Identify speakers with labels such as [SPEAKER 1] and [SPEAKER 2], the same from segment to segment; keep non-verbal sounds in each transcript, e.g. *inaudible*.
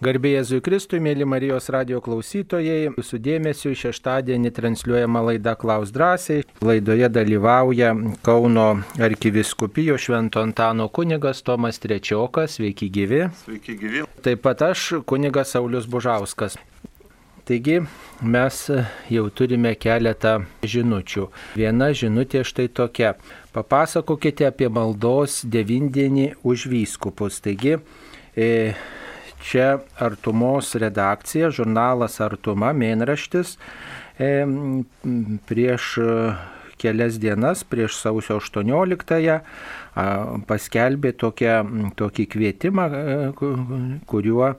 [SPEAKER 1] Garbėjai Jėzui Kristui, mėly Marijos radio klausytojai, jūsų dėmesio šeštadienį transliuojama laida Klaus drąsiai. Laidoje dalyvauja Kauno arkiviskupijo Švento Antano kunigas Tomas Trečiokas, sveiki gyvi.
[SPEAKER 2] Sveiki gyvi.
[SPEAKER 1] Taip pat aš, kunigas Saulis Bužauskas. Taigi mes jau turime keletą žinučių. Viena žinutė štai tokia. Papasakokite apie maldos devindienį už vyskupus. Taigi, e, Čia Artumos redakcija, žurnalas Artuma, mėnraštis e, prieš kelias dienas, prieš sausio 18-ąją, paskelbė tokią, tokį kvietimą, e, kuriuo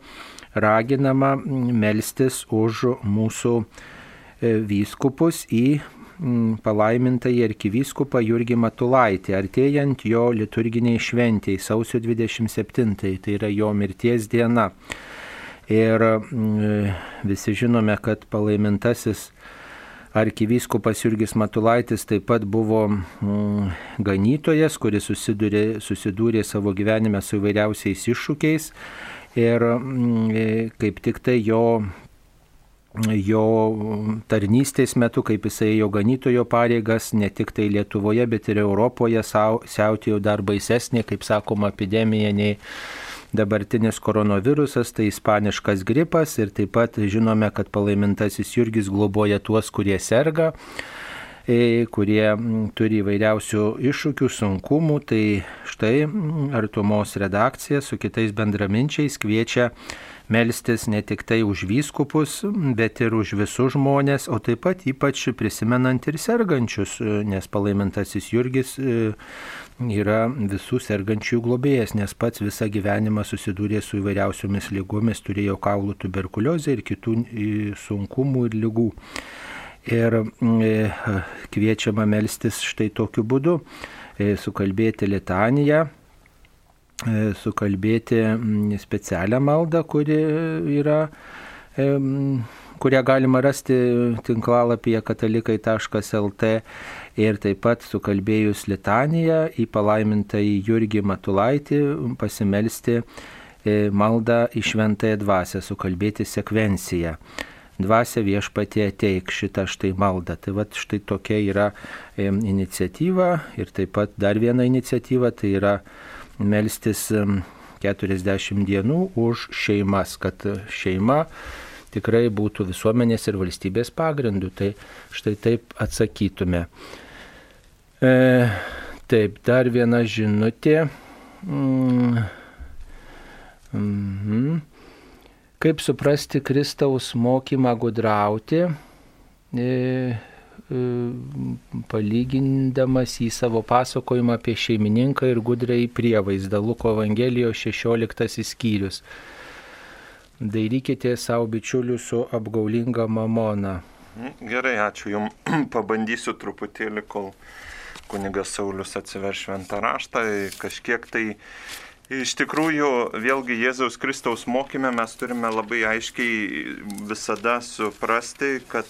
[SPEAKER 1] raginama melstis už mūsų e, vyskupus į palaimintąjį arkivyskupą Jurgį Matulaitį, artėjant jo liturginiai šventėjai sausio 27, tai yra jo mirties diena. Ir mm, visi žinome, kad palaimintasis arkivyskupas Jurgis Matulaitis taip pat buvo mm, ganytojas, kuris susidūrė, susidūrė savo gyvenime su įvairiausiais iššūkiais. Ir kaip tik tai jo jo tarnystės metu, kaip jisai jo ganytojo pareigas, ne tik tai Lietuvoje, bet ir Europoje siautėjo dar baisesnė, kaip sakoma, epidemija nei dabartinis koronavirusas, tai ispaniškas gripas ir taip pat žinome, kad palaimintasis Jurgis globoja tuos, kurie serga e, kurie turi įvairiausių iššūkių, sunkumų, tai štai Artumos redakcija su kitais bendraminčiais kviečia melstis ne tik tai už vyskupus, bet ir už visus žmonės, o taip pat ypač prisimenant ir sergančius, nes palaimintasis Jurgis e, yra visų sergančių globėjas, nes pats visą gyvenimą susidūrė su įvairiausiomis lygomis, turėjo kaulų tuberkuliozę ir kitų e, sunkumų ir lygų. Ir e, kviečiama melstis štai tokiu būdu, sukalbėti litaniją sukalbėti mm, specialią maldą, kuri yra, e, kurią galima rasti tinklalapyje katalikai.lt ir taip pat sukalbėjus litaniją į palaimintą į Jurgį Matulaitį pasimelsti e, maldą į šventąją dvasę, sukalbėti sekvenciją dvasia viešpatie ateik šitą štai maldą. Tai va štai tokia yra iniciatyva ir taip pat dar viena iniciatyva, tai yra melstis 40 dienų už šeimas, kad šeima tikrai būtų visuomenės ir valstybės pagrindų. Tai štai taip atsakytume. E, taip, dar viena žinutė. Mm. Mm. Kaip suprasti Kristaus mokymą gudrauti? E, palygindamas į savo pasakojimą apie šeimininką ir gudrai prievaizdą Luko Evangelijos 16 skyrius. Dairykite savo bičiulių su apgaulinga mamona.
[SPEAKER 2] Gerai, ačiū Jums. *clears throat* Pabandysiu truputėlį, kol kunigas Saulis atsiver šventą raštą, kažkiek tai Iš tikrųjų, vėlgi Jėzaus Kristaus mokymę mes turime labai aiškiai visada suprasti, kad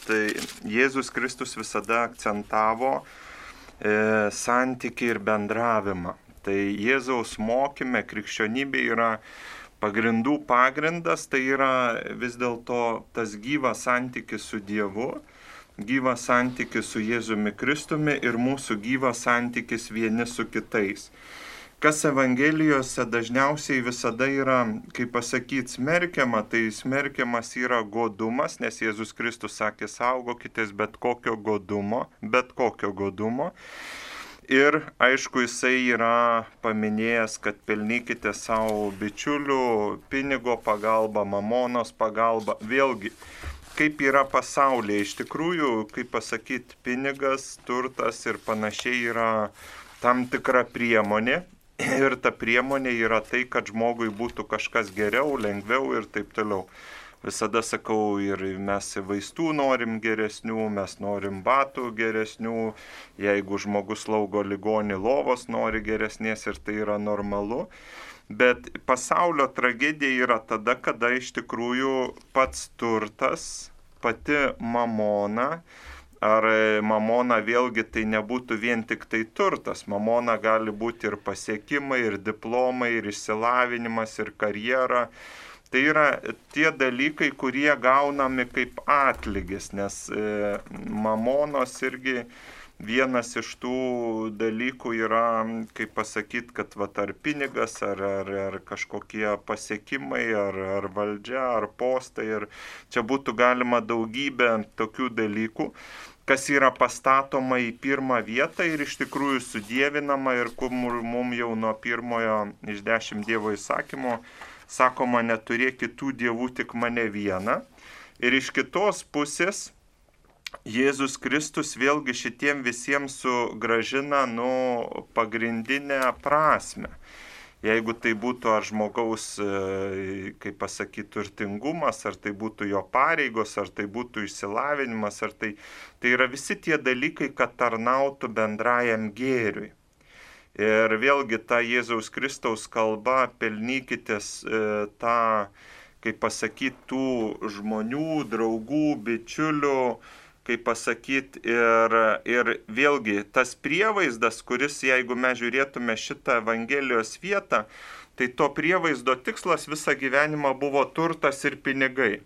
[SPEAKER 2] Jėzus Kristus visada akcentavo e, santyki ir bendravimą. Tai Jėzaus mokymė krikščionybė yra pagrindų pagrindas, tai yra vis dėlto tas gyvas santykis su Dievu, gyvas santykis su Jėzumi Kristumi ir mūsų gyvas santykis vieni su kitais kas Evangelijose dažniausiai visada yra, kaip pasakyti, smerkiama, tai smerkiamas yra godumas, nes Jėzus Kristus sakė, saugokitės bet kokio godumo, bet kokio godumo. Ir aišku, jisai yra paminėjęs, kad pelnykite savo bičiulių pinigo pagalbą, mamonos pagalbą. Vėlgi, kaip yra pasaulyje, iš tikrųjų, kaip pasakyti, pinigas, turtas ir panašiai yra tam tikra priemonė, ir ta priemonė yra tai, kad žmogui būtų kažkas geriau, lengviau ir taip toliau. Visada sakau, ir mes vaistų norim geresnių, mes norim batų geresnių, jeigu žmogus laugo ligonį lovos nori geresnės ir tai yra normalu. Bet pasaulio tragedija yra tada, kada iš tikrųjų pats turtas, pati mamona, ar e, mamona vėlgi tai nebūtų vien tik tai turtas. Mamona gali būti ir pasiekimai, ir diplomai, ir išsilavinimas, ir karjera, Tai yra tie dalykai, kurie gaunami kaip atlygis, nes e, mamonos irgi vienas iš tų dalykų yra, kaip pasakyti, kad va, ar pinigas, ar, ar, ar kažkokie pasiekimai, ar, ar valdžia, ar postai, ir čia būtų galima daugybę tokių dalykų kas yra pastatoma į pirmą vietą ir iš tikrųjų sudėvinama ir kur mums jau nuo pirmojo iš dešimt Dievo įsakymo sakoma, neturėk kitų dievų, tik mane vieną. Ir iš kitos pusės Jėzus Kristus vėlgi šitiem visiems sugražina nu pagrindinę prasme. Jeigu tai būtų ar žmogaus, e, kaip pasakyti, turtingumas, ar tai būtų jo pareigos, ar tai būtų išsilavinimas, ar tai, tai yra visi tie dalykai, kad tarnautų bendrajam gėriui. Ir vėlgi ta Jėzaus Kristaus kalba, pelnykitės e, tą, kaip pasakyti, tų žmonių, draugų, bičiulių, kaip pasakyti, ir, ir vėlgi tas prievaizdas, kuris, jeigu mes žiūrėtume šitą Evangelijos vietą, tai to prievaizdo tikslas visą gyvenimą buvo turtas ir pinigai.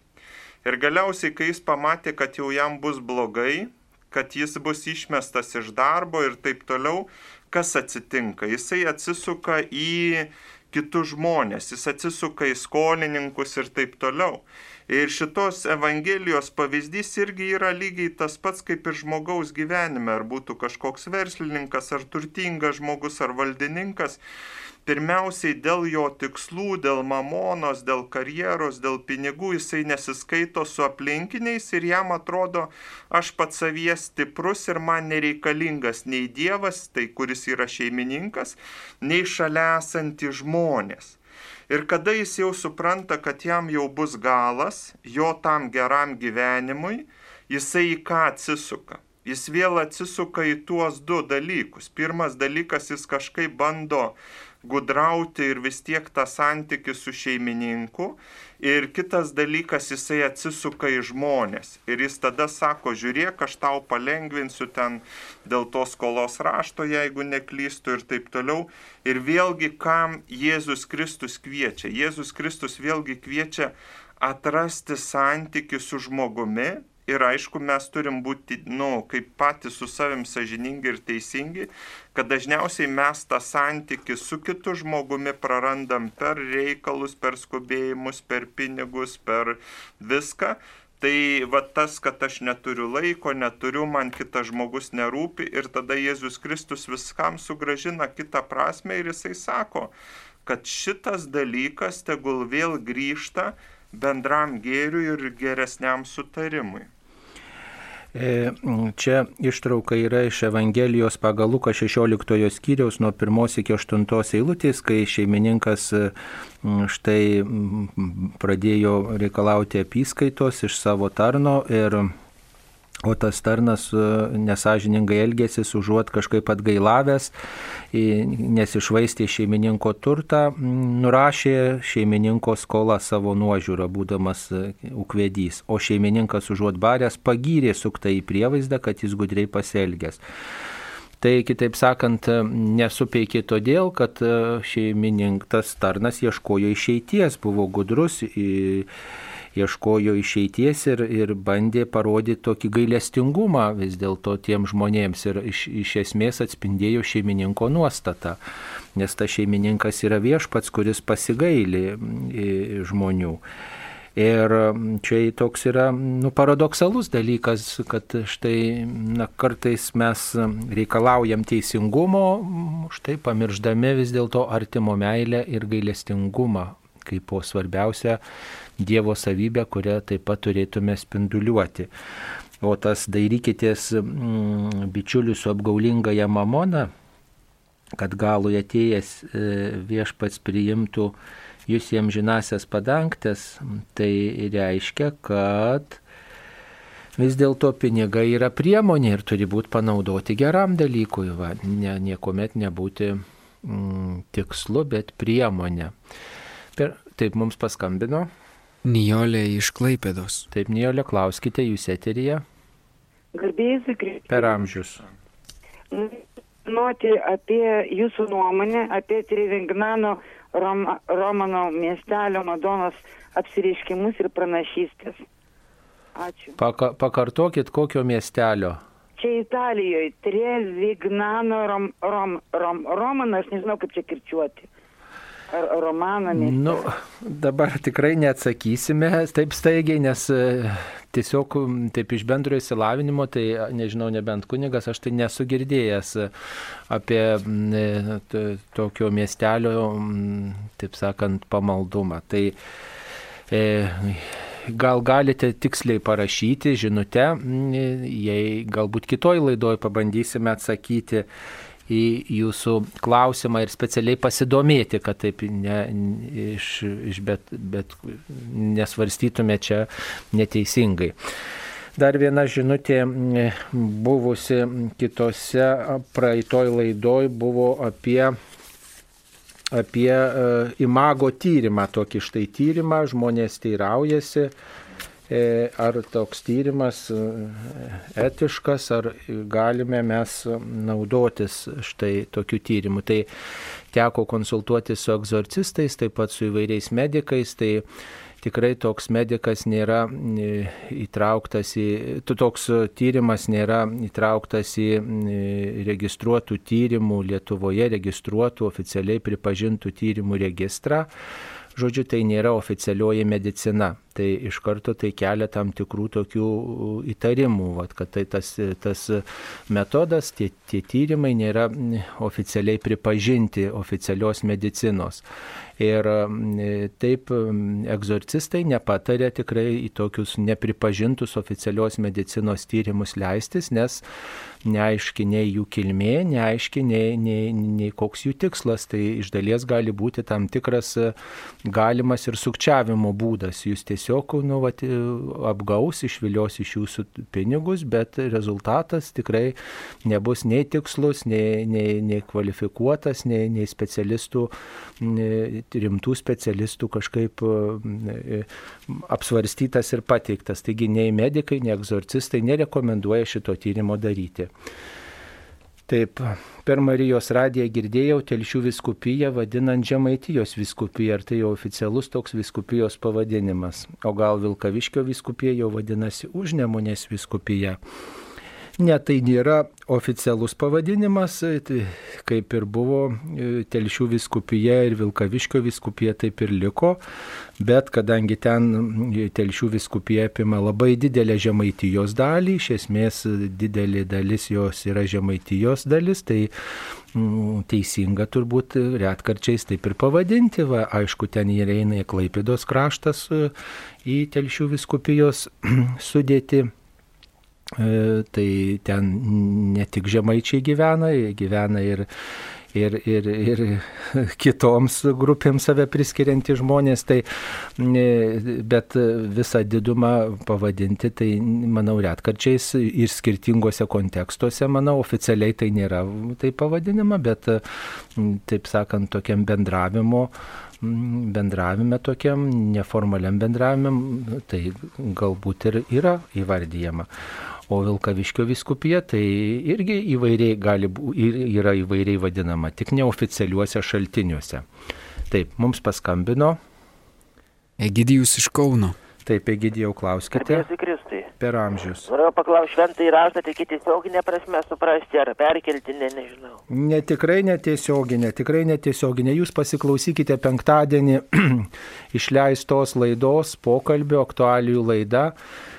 [SPEAKER 2] Ir galiausiai, kai jis pamatė, kad jau jam bus blogai, kad jis bus išmestas iš darbo ir taip toliau, kas atsitinka? Jisai atsisuka į kitus žmonės, jis atsisuka į skolininkus ir taip toliau. Ir šitos Evangelijos pavyzdys irgi yra lygiai tas pats kaip ir žmogaus gyvenime, ar būtų kažkoks verslininkas, ar turtingas žmogus, ar valdininkas pirmiausiai dėl jo tikslų, dėl mamonos, dėl karjeros, dėl pinigų jisai nesiskaito su aplinkiniais ir jam atrodo, aš pats savies stiprus ir man nereikalingas nei Dievas, tai kuris yra šeimininkas, nei šalia esantys žmonės. Ir kada jis jau supranta, kad jam jau bus galas, jo tam geram gyvenimui, jisai į ką atsisuka? Jis vėl atsisuka į tuos du dalykus. Pirmas dalykas, jis kažkaip bando gudrauti ir vis tiek tą santykių su šeimininku. Ir kitas dalykas, jisai atsisuka į žmonės. Ir jis tada sako, žiūrėk, aš tau palengvinsiu ten dėl tos skolos rašto, jeigu neklystu ir taip toliau. Ir vėlgi, kam Jėzus Kristus kviečia? Jėzus Kristus vėlgi kviečia atrasti santykių su žmogumi, Ir aišku, mes turim būti, nu, kaip patys su savim sažiningi ir teisingi, kad dažniausiai mes tą santyki su kitu žmogumi prarandam per reikalus, per skubėjimus, per pinigus, per viską. Tai va tas, kad aš neturiu laiko, neturiu, man kitas žmogus nerūpi ir tada Jėzus Kristus viskam sugražina kitą prasme ir jisai sako, kad šitas dalykas tegul vėl grįžta bendram gėriui ir geresniam sutarimui.
[SPEAKER 1] E, čia ištrauka yra iš Evangelijos pagal Luką 16 skyriaus nuo 1 iki 8 eilutės, kai šeimininkas štai pradėjo reikalauti apyskaitos iš savo tarno ir O tas tarnas e, nesažiningai elgėsi, užuot kažkaip atgailavęs, nes išvaistė šeimininko turtą, nurašė šeimininko skolą savo nuožiūrą, būdamas e, ukvedys. O šeimininkas užuot baręs pagyrė suktą į prievaizdą, kad jis gudriai pasielgęs. Tai kitaip sakant, nesupeikė todėl, kad e, šeimininkas tarnas ieškojo išeities, buvo gudrus. Į, ieškojo išeities ir, ir bandė parodyti tokį gailestingumą vis dėlto tiem žmonėms ir iš, iš esmės atspindėjo šeimininko nuostatą, nes ta šeimininkas yra viešpats, kuris pasigaili žmonių. Ir čia toks yra nu, paradoksalus dalykas, kad štai na, kartais mes reikalaujam teisingumo, štai pamirždami vis dėlto artimo meilę ir gailestingumą kaip po svarbiausia Dievo savybę, kurią taip pat turėtume spinduliuoti. O tas dairykitės mm, bičiulių su apgaulingaja mamona, kad galui atėjęs e, viešpats priimtų jūs jiems žinasias padangtės, tai reiškia, kad vis dėlto pinigai yra priemonė ir turi būti panaudoti geram dalykui, va, ne, niekuomet nebūti mm, tikslu, bet priemonė. Per, taip mums paskambino.
[SPEAKER 3] Nijolė iš Klaipėdos.
[SPEAKER 1] Taip, Nijolė, klauskite jūs eteryje.
[SPEAKER 4] Garbėjai Kristus.
[SPEAKER 1] Per amžius.
[SPEAKER 4] Nuoti apie jūsų nuomonę apie Trivignano Roma, Romano miestelio Madonos apsireiškimus ir pranašystės. Ačiū.
[SPEAKER 1] Paka, pakartokit, kokio miestelio.
[SPEAKER 4] Čia Italijoje, Trevignano Rom, Rom, Rom, Romano, aš nežinau kaip čia kirčiuoti. Miestelio.
[SPEAKER 1] Nu, dabar tikrai neatsakysime taip staigiai, nes e, tiesiog taip iš bendrojo įsilavinimo, tai nežinau, nebent kunigas, aš tai nesu girdėjęs e, apie e, tokio miestelio, taip sakant, pamaldumą. Tai e, gal galite tiksliai parašyti žinutę, jei galbūt kitoj laidoj pabandysime atsakyti į jūsų klausimą ir specialiai pasidomėti, kad taip ne, iš, iš bet, bet nesvarstytume čia neteisingai. Dar viena žinutė buvusi kitose praeitoj laidoj buvo apie apie e, imago tyrimą, tokį štai tyrimą, žmonės teiraujasi, ar toks tyrimas e, etiškas, ar galime mes naudotis štai tokiu tyrimu. Tai teko konsultuoti su egzorcistais, taip pat su įvairiais medikais, tai tikrai toks medikas nėra e, įtrauktas į, toks tyrimas nėra įtrauktas į e, registruotų tyrimų Lietuvoje, registruotų oficialiai pripažintų tyrimų registrą. Žodžiu, tai nėra oficialioji medicina. Tai iš karto tai kelia tam tikrų tokių įtarimų, vat, kad tai tas, tas metodas, tie, tie tyrimai nėra mm, oficialiai pripažinti oficialios medicinos. Ir mm, taip mm, egzorcistai nepatarė tikrai į tokius nepripažintus oficialios medicinos tyrimus leistis, nes neaiški nei jų kilmė, neaiški nei, nei, nei koks jų tikslas. Tai iš dalies gali būti tam tikras e, galimas ir sukčiavimo būdas. Jūs tiesiog nu, vat, e, apgaus, išvilios iš jūsų pinigus, bet rezultatas tikrai nebus nei tikslus, nei, nei, nei kvalifikuotas, nei, nei specialistų, nei rimtų specialistų kažkaip e, apsvarstytas ir pateiktas. Taigi nei medikai, nei egzorcistai nerekomenduoja šito tyrimo daryti. Taip, per Marijos radiją girdėjau telšių viskupiją vadinant Žemaitijos viskupiją, ar tai jau oficialus toks viskupijos pavadinimas, o gal Vilkaviškio viskupija jau vadinasi Užnemunės viskupija. Ne, tai nėra oficialus pavadinimas, tai kaip ir buvo e, Telšių viskupija ir Vilkaviškio viskupija taip ir liko, bet kadangi ten e, Telšių viskupija apima labai didelę žemaitijos dalį, iš esmės didelė dalis jos yra žemaitijos dalis, tai mm, teisinga turbūt retkarčiais taip ir pavadinti, va, aišku, ten įeina į Klaipėdos kraštas e, į Telšių viskupijos *clears throat* sudėti. E, tai ten ne tik žemaičiai gyvena, gyvena ir, ir, ir, ir *laughs* kitoms grupėms save priskirianti žmonės, tai, e, bet visą didumą pavadinti, tai manau retkarčiais ir skirtingose kontekstuose, manau, oficialiai tai nėra tai pavadinama, bet taip sakant, tokiam bendravimo bendravime tokiam, neformaliam bendravime, tai galbūt ir yra įvardyjama. O Vilkaviškio viskupija tai irgi įvairiai gali būti, yra įvairiai vadinama, tik neoficialiuose šaltiniuose. Taip, mums paskambino.
[SPEAKER 3] Egidijus iš Kauno.
[SPEAKER 1] Taip, Egidijau, klauskite per amžius.
[SPEAKER 5] Norėjau paklausti šventą įraštą, tai iki tiesioginė prasme suprasti, ar perkeltinė, nežinau.
[SPEAKER 1] Ne tikrai netiesioginė, tikrai netiesioginė. Jūs pasiklausykite penktadienį *clears throat* išleistos laidos, pokalbio, aktualijų laida e,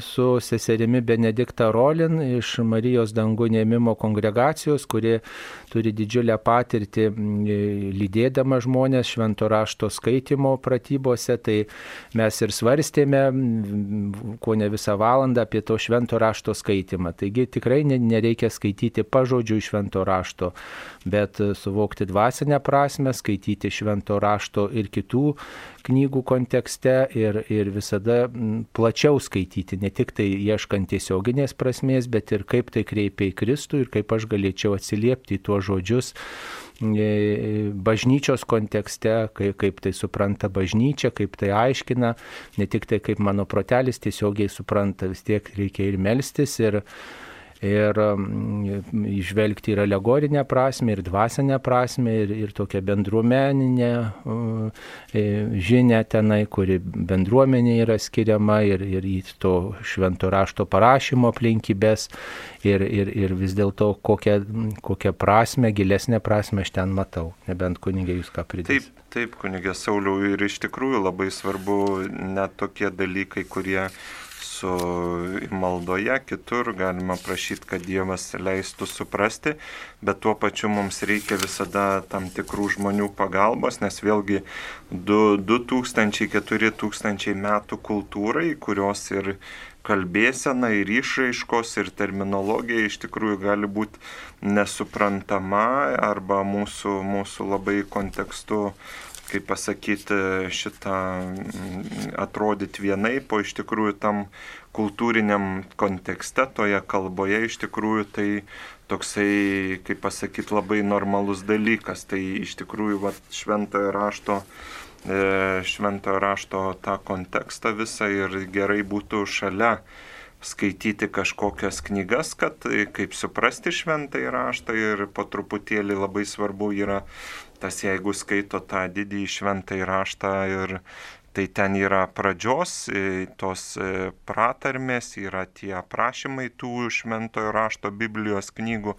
[SPEAKER 1] su seserimi Benedikta Rolin iš Marijos dangų neimimo kongregacijos, kuri turi didžiulę patirtį m, lydėdama žmonės švento rašto skaitimo pratybose. Tai mes ir svarstėme, ko ne visą valandą, apie to švento rašto skaitimą. Taigi tikrai ne- nereikia skaityti pažodžių iš švento rašto, bet e, suvokti dvasinę prasme, skaityti švento rašto ir kitų knygų kontekste ir, ir visada plačiau skaityti, ne tik tai ieškant tiesioginės prasmės, bet ir kaip tai kreipia į Kristų ir kaip aš galėčiau atsiliepti į tuos žodžius e, bažnyčios kontekste, kaip, kaip tai supranta bažnyčia, kaip tai aiškina, ne tik tai kaip mano protelis tiesiogiai supranta, vis tiek reikia ir melstis ir ir mm, išvelgti ir alegorinę prasme, ir dvasinę prasme, ir, ir tokią bendruomeninę e, žinę tenai, kuri bendruomenė yra skiriama ir, ir į to švento rašto parašymo aplinkybės ir, ir, ir vis dėlto kokią, kokią prasme, gilesnę prasme aš ten matau, nebent kunigė jūs ką pridėsite.
[SPEAKER 2] Taip, taip, kunigė Sauliau, ir iš tikrųjų labai svarbu net tokie dalykai, kurie su maldoje, kitur galima prašyti, kad Dievas leistų suprasti, bet tuo pačiu mums reikia visada tam tikrų žmonių pagalbos, nes vėlgi 2000-4000 metų kultūrai, kurios ir kalbėsena ir išraiškos ir terminologija iš tikrųjų gali būti nesuprantama arba mūsų, mūsų labai kontekstu kaip pasakyti, šitą mm, atrodyti vienaip, o iš tikrųjų tam kultūriniam kontekste, toje kalboje iš tikrųjų tai toksai, kaip pasakyti, labai normalus dalykas. Tai iš tikrųjų va, šventojo rašto, e, šventojo rašto tą kontekstą visą ir gerai būtų šalia skaityti kažkokias knygas, kad kaip suprasti šventą įraštą ir po truputėlį labai svarbu yra tas, jeigu skaito tą didįjį šventą įraštą ir tai ten yra pradžios, e, tos e, pratarmės, yra tie aprašymai tų šventojo rašto Biblijos knygų,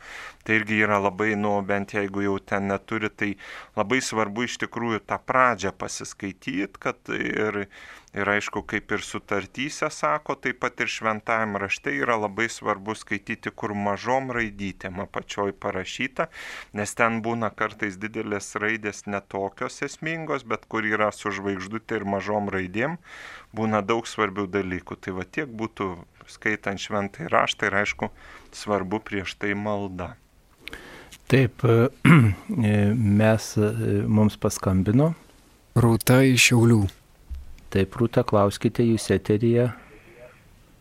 [SPEAKER 2] tai irgi yra labai, nu, bent jeigu jau ten neturi, tai labai svarbu iš tikrųjų tą pradžią pasiskaityti, kad ir Ir aišku, kaip ir sutartyse sako, taip pat ir šventajame rašte yra labai svarbu skaityti, kur mažom raidytėm apačioj parašyta, nes ten būna kartais didelės raidės netokios esmingos, bet kur yra su žvaigždutė ir mažom raidėm, būna daug svarbių dalykų. Tai va tiek būtų skaitant šventai raštą ir aišku, svarbu prieš tai malda.
[SPEAKER 1] Taip, mes mums paskambino.
[SPEAKER 3] Rūta iš Šiaulių.
[SPEAKER 1] Taip, Rūta, klauskite jūs eteryje.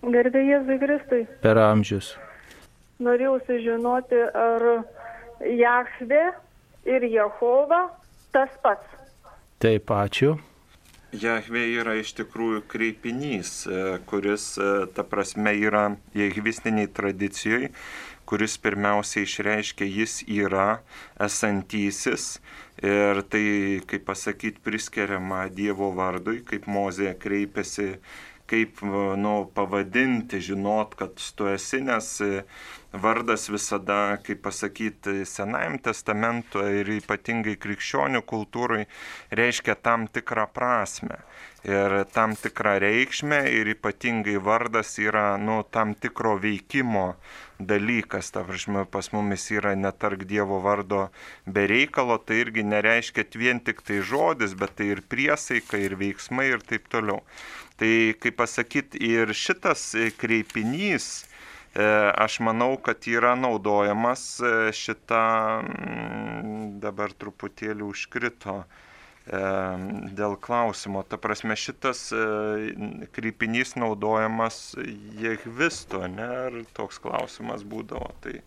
[SPEAKER 6] Gerbė Jėzui Kristui.
[SPEAKER 1] Per amžius.
[SPEAKER 6] Norėjau sužinoti, ar Jahve ir Jehova tas pats.
[SPEAKER 1] Taip, ačiū.
[SPEAKER 2] Jahve yra iš tikrųjų kreipinys, e, kuris, e, ta prasme, yra jehvistiniai tradicijai, kuris pirmiausia išreiškia, jis yra esantysis Ir tai, kaip pasakyti, priskiriama Dievo vardui, kaip Mozė kreipiasi, kaip nu, pavadinti, žinot, kad tu esi, nes vardas visada, kaip pasakyti, Senajam testamentui ir ypatingai krikščionių kultūrai reiškia tam tikrą prasme ir tam tikrą reikšmę ir ypatingai vardas yra nu, tam tikro veikimo dalykas, ta prasme, pas mumis yra netark Dievo vardo be reikalo, tai irgi nereiškia vien tik tai žodis, bet tai ir priesaika, ir veiksmai ir taip toliau. Tai kaip pasakyti, ir šitas kreipinys, aš manau, kad yra naudojamas e, šita, mm, dabar truputėlį užkrito e, dėl klausimo. Ta prasme, šitas krypinys naudojamas jehvisto, ne, ar toks klausimas būdavo. Tai,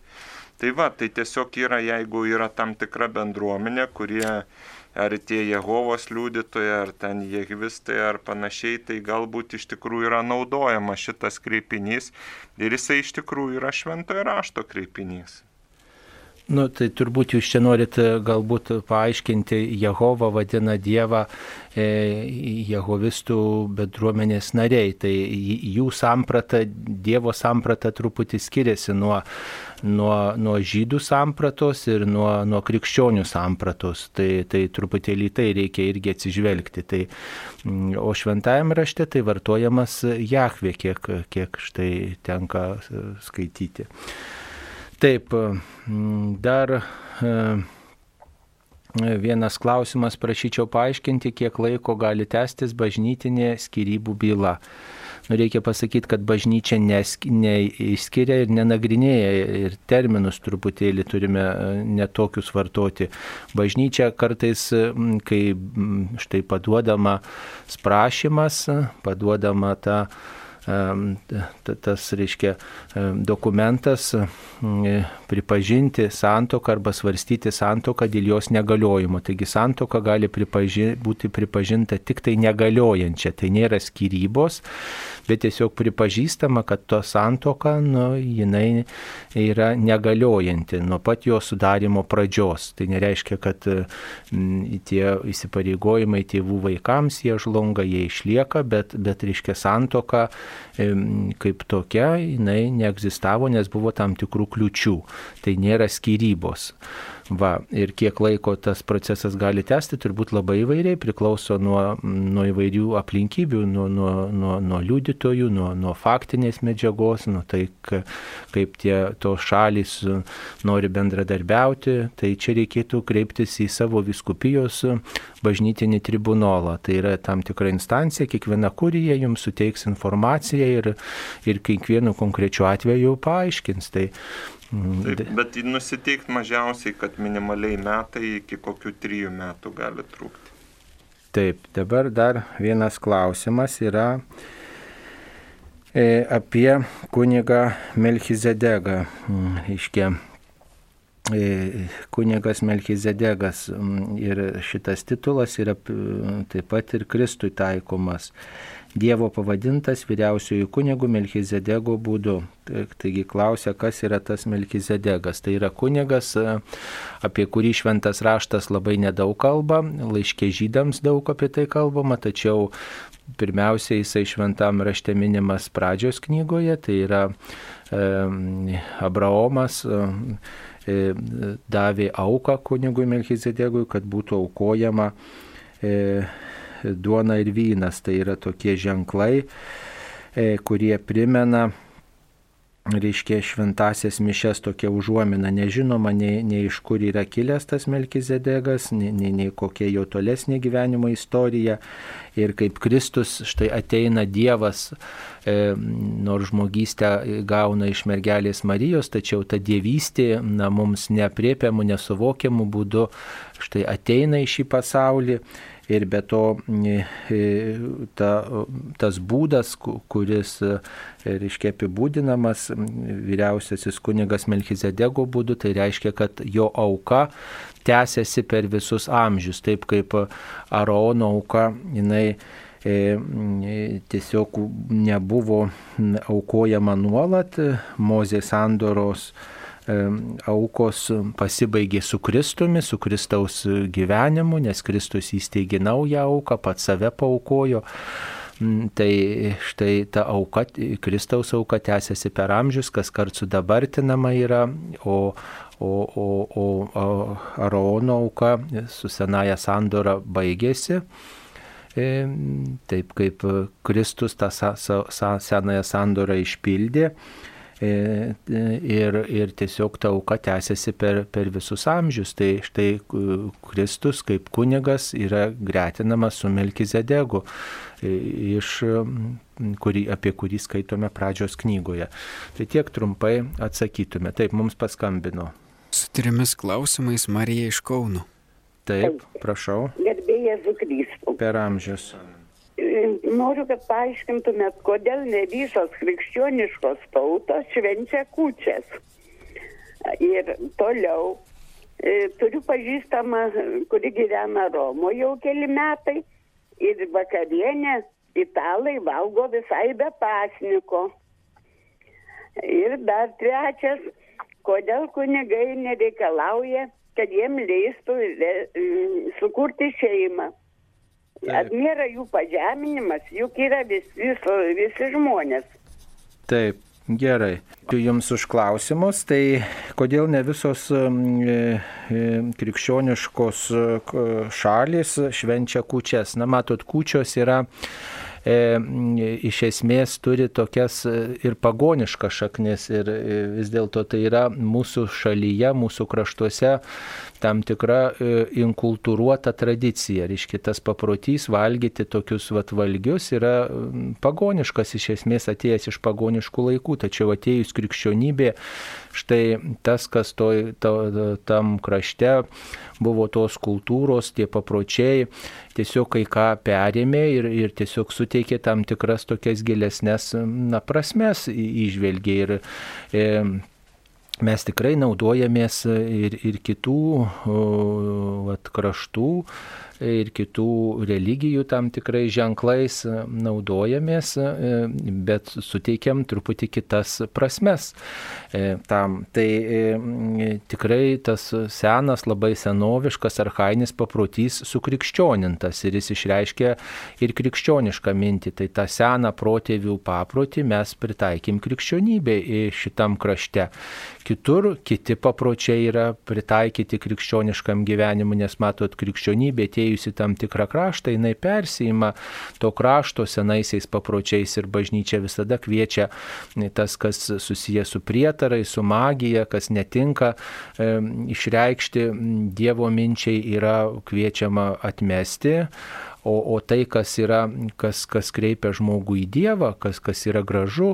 [SPEAKER 2] tai va, tai tiesiog yra, jeigu yra tam tikra bendruomenė, kurie ar tie Jehovos liudytojai, ar ten jehvistai, ar panašiai, tai galbūt iš tikrųjų yra naudojama šitas kreipinys ir jisai iš tikrųjų yra šventojo rašto kreipinys.
[SPEAKER 1] Nu, tai turbūt jūs čia norit e, galbūt paaiškinti, Jehova vadina Dievą e, Jehovistų bendruomenės nariai. Tai jų samprata, Dievo samprata truputį skiriasi nuo, nuo, nuo žydų sampratos ir nuo, nuo krikščionių sampratos. Tai, tai truputėlį tai reikia irgi atsižvelgti. Tai, mm, o šventajame rašte tai vartojamas Jahve, kiek, kiek štai tenka e, skaityti. Taip, dar e, vienas klausimas prašyčiau paaiškinti, kiek laiko gali tęstis bažnytinė skirybų byla. Nu, reikia pasakyti, kad bažnyčia neišskiria ir nenagrinėja ir terminus truputėlį turime e, netokius vartoti. Bažnyčia kartais, kai štai paduodama sprašymas, paduodama ta tas, reiškia, dokumentas pripažinti santoką arba svarstyti santoką dėl jos negaliojimo. Taigi santoka gali pripaži, būti pripažinta tik tai negaliojančia. Tai nėra skirybos, bet tiesiog pripažįstama, kad to santoka, nu, jinai yra negaliojanti nuo pat jo sudarimo pradžios. Tai nereiškia, kad tie įsipareigojimai tėvų vaikams jie žlunga, jie išlieka, bet, bet reiškia santoka kaip tokia, jinai neegzistavo, nes buvo tam tikrų kliučių. Tai nėra skirybos. Va, ir kiek laiko tas procesas gali tęsti, turbūt labai įvairiai, priklauso nuo, nuo įvairių aplinkybių, nuo, nuo, nuo, nuo liudytojų, nuo, nuo faktinės medžiagos, nuo tai, kaip tie tos šalys nori bendradarbiauti. Tai čia reikėtų kreiptis į savo viskupijos bažnytinį tribunolą. Tai yra tam tikra instancija, kiekviena kurija jums suteiks informaciją ir, ir kiekvienu konkrečiu atveju paaiškins. Tai
[SPEAKER 2] Taip, bet nusiteikti mažiausiai, kad minimaliai metai iki kokių trijų metų gali trūkti.
[SPEAKER 1] Taip, dabar dar vienas klausimas yra e, apie kunigą Melchizedegą. Mm, Iškia, e, kunigas Melchizedegas mm, ir šitas titulas yra taip pat ir Kristui taikomas. Dievo pavadintas vyriausiųjų kunigų Melchizedego būdu. Taigi klausia, kas yra tas Melchizedegas. Tai yra kunigas, apie kurį šventas raštas labai nedaug kalba, laiškė žydams daug apie tai kalbama, tačiau pirmiausia jisai šventam rašte minimas pradžios knygoje, tai yra e, Abraomas. E, davė auką kunigui Melchizedegui, kad būtų aukojama e, duona ir vynas. Tai yra tokie ženklai, e, kurie primena reiškia šventasias mišes tokia užuomina, nežinoma nei, nei iš kur yra kilęs tas Melkizedegas, nei, nei, nei kokia jo tolesnė gyvenimo istorija. Ir kaip Kristus štai ateina Dievas, e, nors žmogystę gauna iš mergelės Marijos, tačiau ta dievystė na, mums nepriepiamų, nesuvokiamų būdų štai ateina į šį pasaulį ir be to e, ta, tas būdas, kuris, e, reiškia, apibūdinamas vyriausiasis kunigas Melchizedego būdu, tai reiškia, kad jo auka tęsiasi per visus amžius, taip kaip Arono auka, jinai e, tiesiog nebuvo aukojama nuolat Mozės sandoros aukos pasibaigė su Kristumi, su Kristaus gyvenimu, nes Kristus įsteigė naują auką, pats save paukojo. Mm, tai štai ta auka, Kristaus auka tęsiasi per amžius, kas kart sudabartinama yra, o, o, o, o, o Arono auka su senaja sandora baigėsi. Taip kaip Kristus tą senąją sandorą išpildė, E, ir, ir tiesiog ta auka tęsiasi per, per visus amžius. Tai štai Kristus kaip kunigas yra gretinamas su Melkizedegu, e, iš, kurį, apie kurį skaitome pradžios knygoje. Tai tiek trumpai atsakytume. Taip, mums paskambino.
[SPEAKER 3] Su trimis klausimais Marija iš Kauno.
[SPEAKER 1] Taip, prašau.
[SPEAKER 7] Gerbėjai Zukristų.
[SPEAKER 1] Per amžius
[SPEAKER 7] noriu, kad paaiškintumėt, kodėl ne visos krikščioniškos tautos švenčia kučias. Ir toliau e, turiu pažįstamą, kuri gyvena Romoje jau keli metai ir vakarienę italai valgo visai be pasniko. Ir dar trečias, kodėl kunigai nereikalauja, kad jiem leistų sukurti šeimą. Ar nėra jų pažeminimas, juk yra vis, vis, visi žmonės.
[SPEAKER 1] Taip, gerai. Jums už klausimus, tai kodėl ne visos e, e, krikščioniškos e, šalis švenčia kučias? Na, matot, kučios yra e, iš esmės turi tokias ir pagoniškas šaknis ir vis dėlto tai yra mūsų šalyje, mūsų kraštuose tam tikra e, inkultūruota tradicija. Reiškia, tas paprotys valgyti tokius vat valgius yra pagoniškas iš esmės atėjęs iš pagoniškų laikų, tačiau atėjus krikščionybė, štai tas, kas toj, to, tam krašte buvo tos kultūros, tie papročiai, tiesiog kai ką perėmė ir, ir tiesiog suteikė tam tikras tokias gilesnės na, prasmes išvelgia ir e, mes tikrai naudojamės ir, ir kitų o, vat, kraštų ir kitų religijų tam tikrai ženklais e, naudojamės, e, bet suteikiam truputį kitas prasmes e, tam. Tai tikrai tas senas, labai senoviškas, arhainis paprotys sukrikščionintas ir jis išreiškia ir krikščionišką mintį. Tai tą seną protėvių paprotį mes pritaikim krikščionybė šitam krašte. Kitur kiti papročiai yra pritaikyti krikščioniškam gyvenimui, nes matot, krikščionybė atėjusi tam tikrą kraštą, jinai persijima to krašto senaisiais papročiais ir bažnyčia visada kviečia tas, kas susijęs su prietarai, su magija, kas netinka e, išreikšti Dievo minčiai, yra kviečiama atmesti O, o tai, kas, yra, kas, kas kreipia žmogų į Dievą, kas, kas yra gražu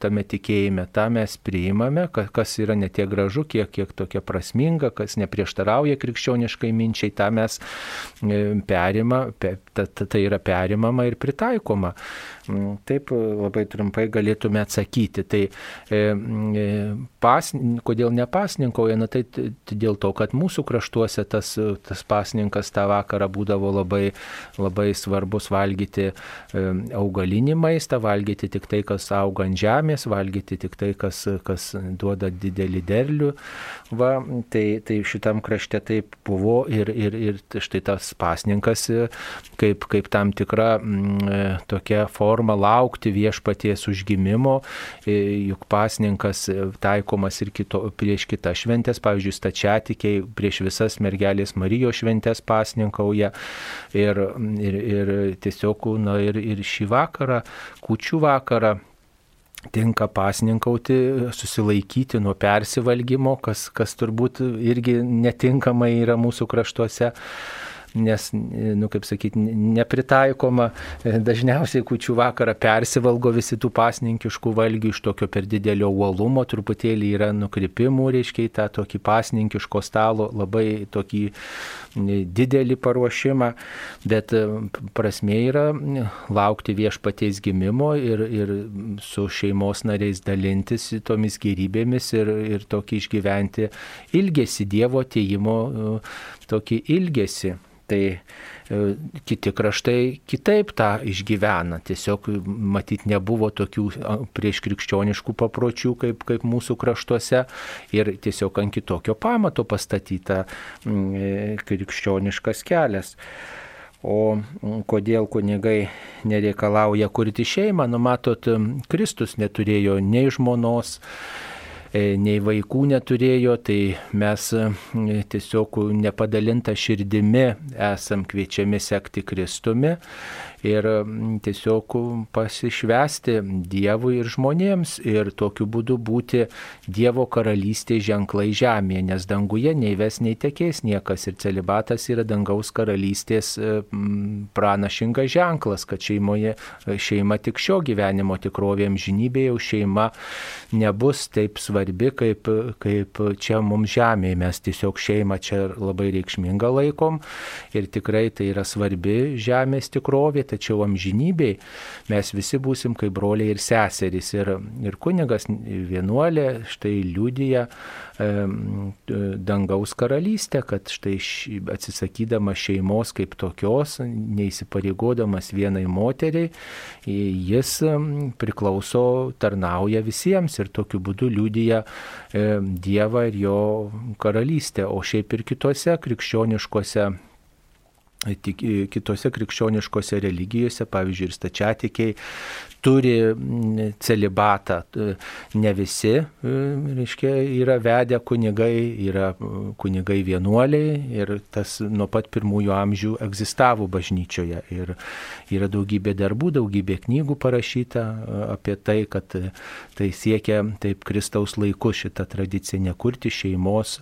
[SPEAKER 1] tame tikėjime, tą mes priimame, kas yra ne tiek gražu, kiek, kiek tokia prasminga, kas neprieštarauja krikščioniškai minčiai, tą mes e, perima, tai yra perimama ir pritaikoma. Mm, taip labai trumpai galėtume atsakyti. Tai e, e, pas, kodėl nepasninkauja? Na tai dėl to, kad mūsų kraštuose tas, tas pasninkas tą vakarą būdavo labai, labai svarbus valgyti e, augalinį maistą, valgyti tik tai, kas auga ant žemės, valgyti tik tai, kas, kas duoda didelį derlių. Va, tai, tai šitam krašte taip buvo ir, ir, ir štai tas pasninkas kaip, kaip tam tikra m, tokia forma forma laukti viešpaties užgimimo, e, juk pasninkas e, taikomas ir kito, prieš kitas šventės, pavyzdžiui, stačiatikiai prieš visas mergelės Marijos šventės pasninkauja ir, ir, ir tiesiog, na ir, ir šį vakarą, kučių vakarą tinka pasninkauti, susilaikyti nuo persivalgymo, kas, kas turbūt irgi netinkamai yra mūsų kraštuose nes, nu, kaip sakyti, nepritaikoma. Dažniausiai kučių vakarą persivalgo visi tų pasninkiškų valgių iš tokio per didelio uolumo, truputėlį yra nukrypimų, reiškia, į tą tokį pasninkiško stalo labai tokį didelį paruošimą, bet e, prasme yra laukti viešpaties gimimo ir, ir su šeimos nariais dalintis tomis gerybėmis ir, ir tokį išgyventi ilgesi Dievo ateimo, e, tokį ilgesi. Tai kiti kraštai kitaip tą išgyvena. Tiesiog matyt nebuvo tokių prieš krikščioniškų papročių kaip, kaip mūsų kraštuose ir tiesiog ant kitokio pamato pastatyta e, krikščioniškas kelias. O kodėl kunigai nereikalauja kurti šeimą, numatot, Kristus neturėjo nei žmonos, E, nei vaikų neturėjo, tai mes e, tiesiog nepadalintą širdimi esam kviečiami sekti Kristumi ir tiesiog pasišvesti Dievui ir žmonėms ir tokiu būdu būti Dievo karalystės ženklai žemėje, nes danguje nei ves, nei tekės niekas ir celibatas yra dangaus karalystės e, pranašingas ženklas, kad šeimoje, šeima tik šio gyvenimo tikrovė amžinybėje, jau šeima nebus taip svarbi kaip, kaip čia mums žemėje, mes tiesiog šeimą čia labai reikšmingą laikom ir tikrai tai yra svarbi žemės tikrovė, tačiau amžinybei mes visi būsim kaip broliai ir seserys. Ir, ir kunigas vienuolė štai liūdija dangaus karalystę, kad štai atsisakydama šeimos kaip tokios, neįsipareigodamas vienai moteriai, jis priklauso, tarnauja visiems ir tokiu būdu liūdija Dievą ir jo karalystę. O šiaip ir kitose krikščioniškose tik kitose krikščioniškose religijose, pavyzdžiui, ir stačiatikiai turi celibatą. Ne visi, e, reiškia, yra vedę kunigai, yra e, kunigai vienuoliai ir tas nuo pat pirmųjų amžių egzistavo bažnyčioje. Ir yra daugybė darbų, daugybė knygų parašyta e, apie tai, kad tai siekia taip Kristaus laiku šitą tradiciją nekurti šeimos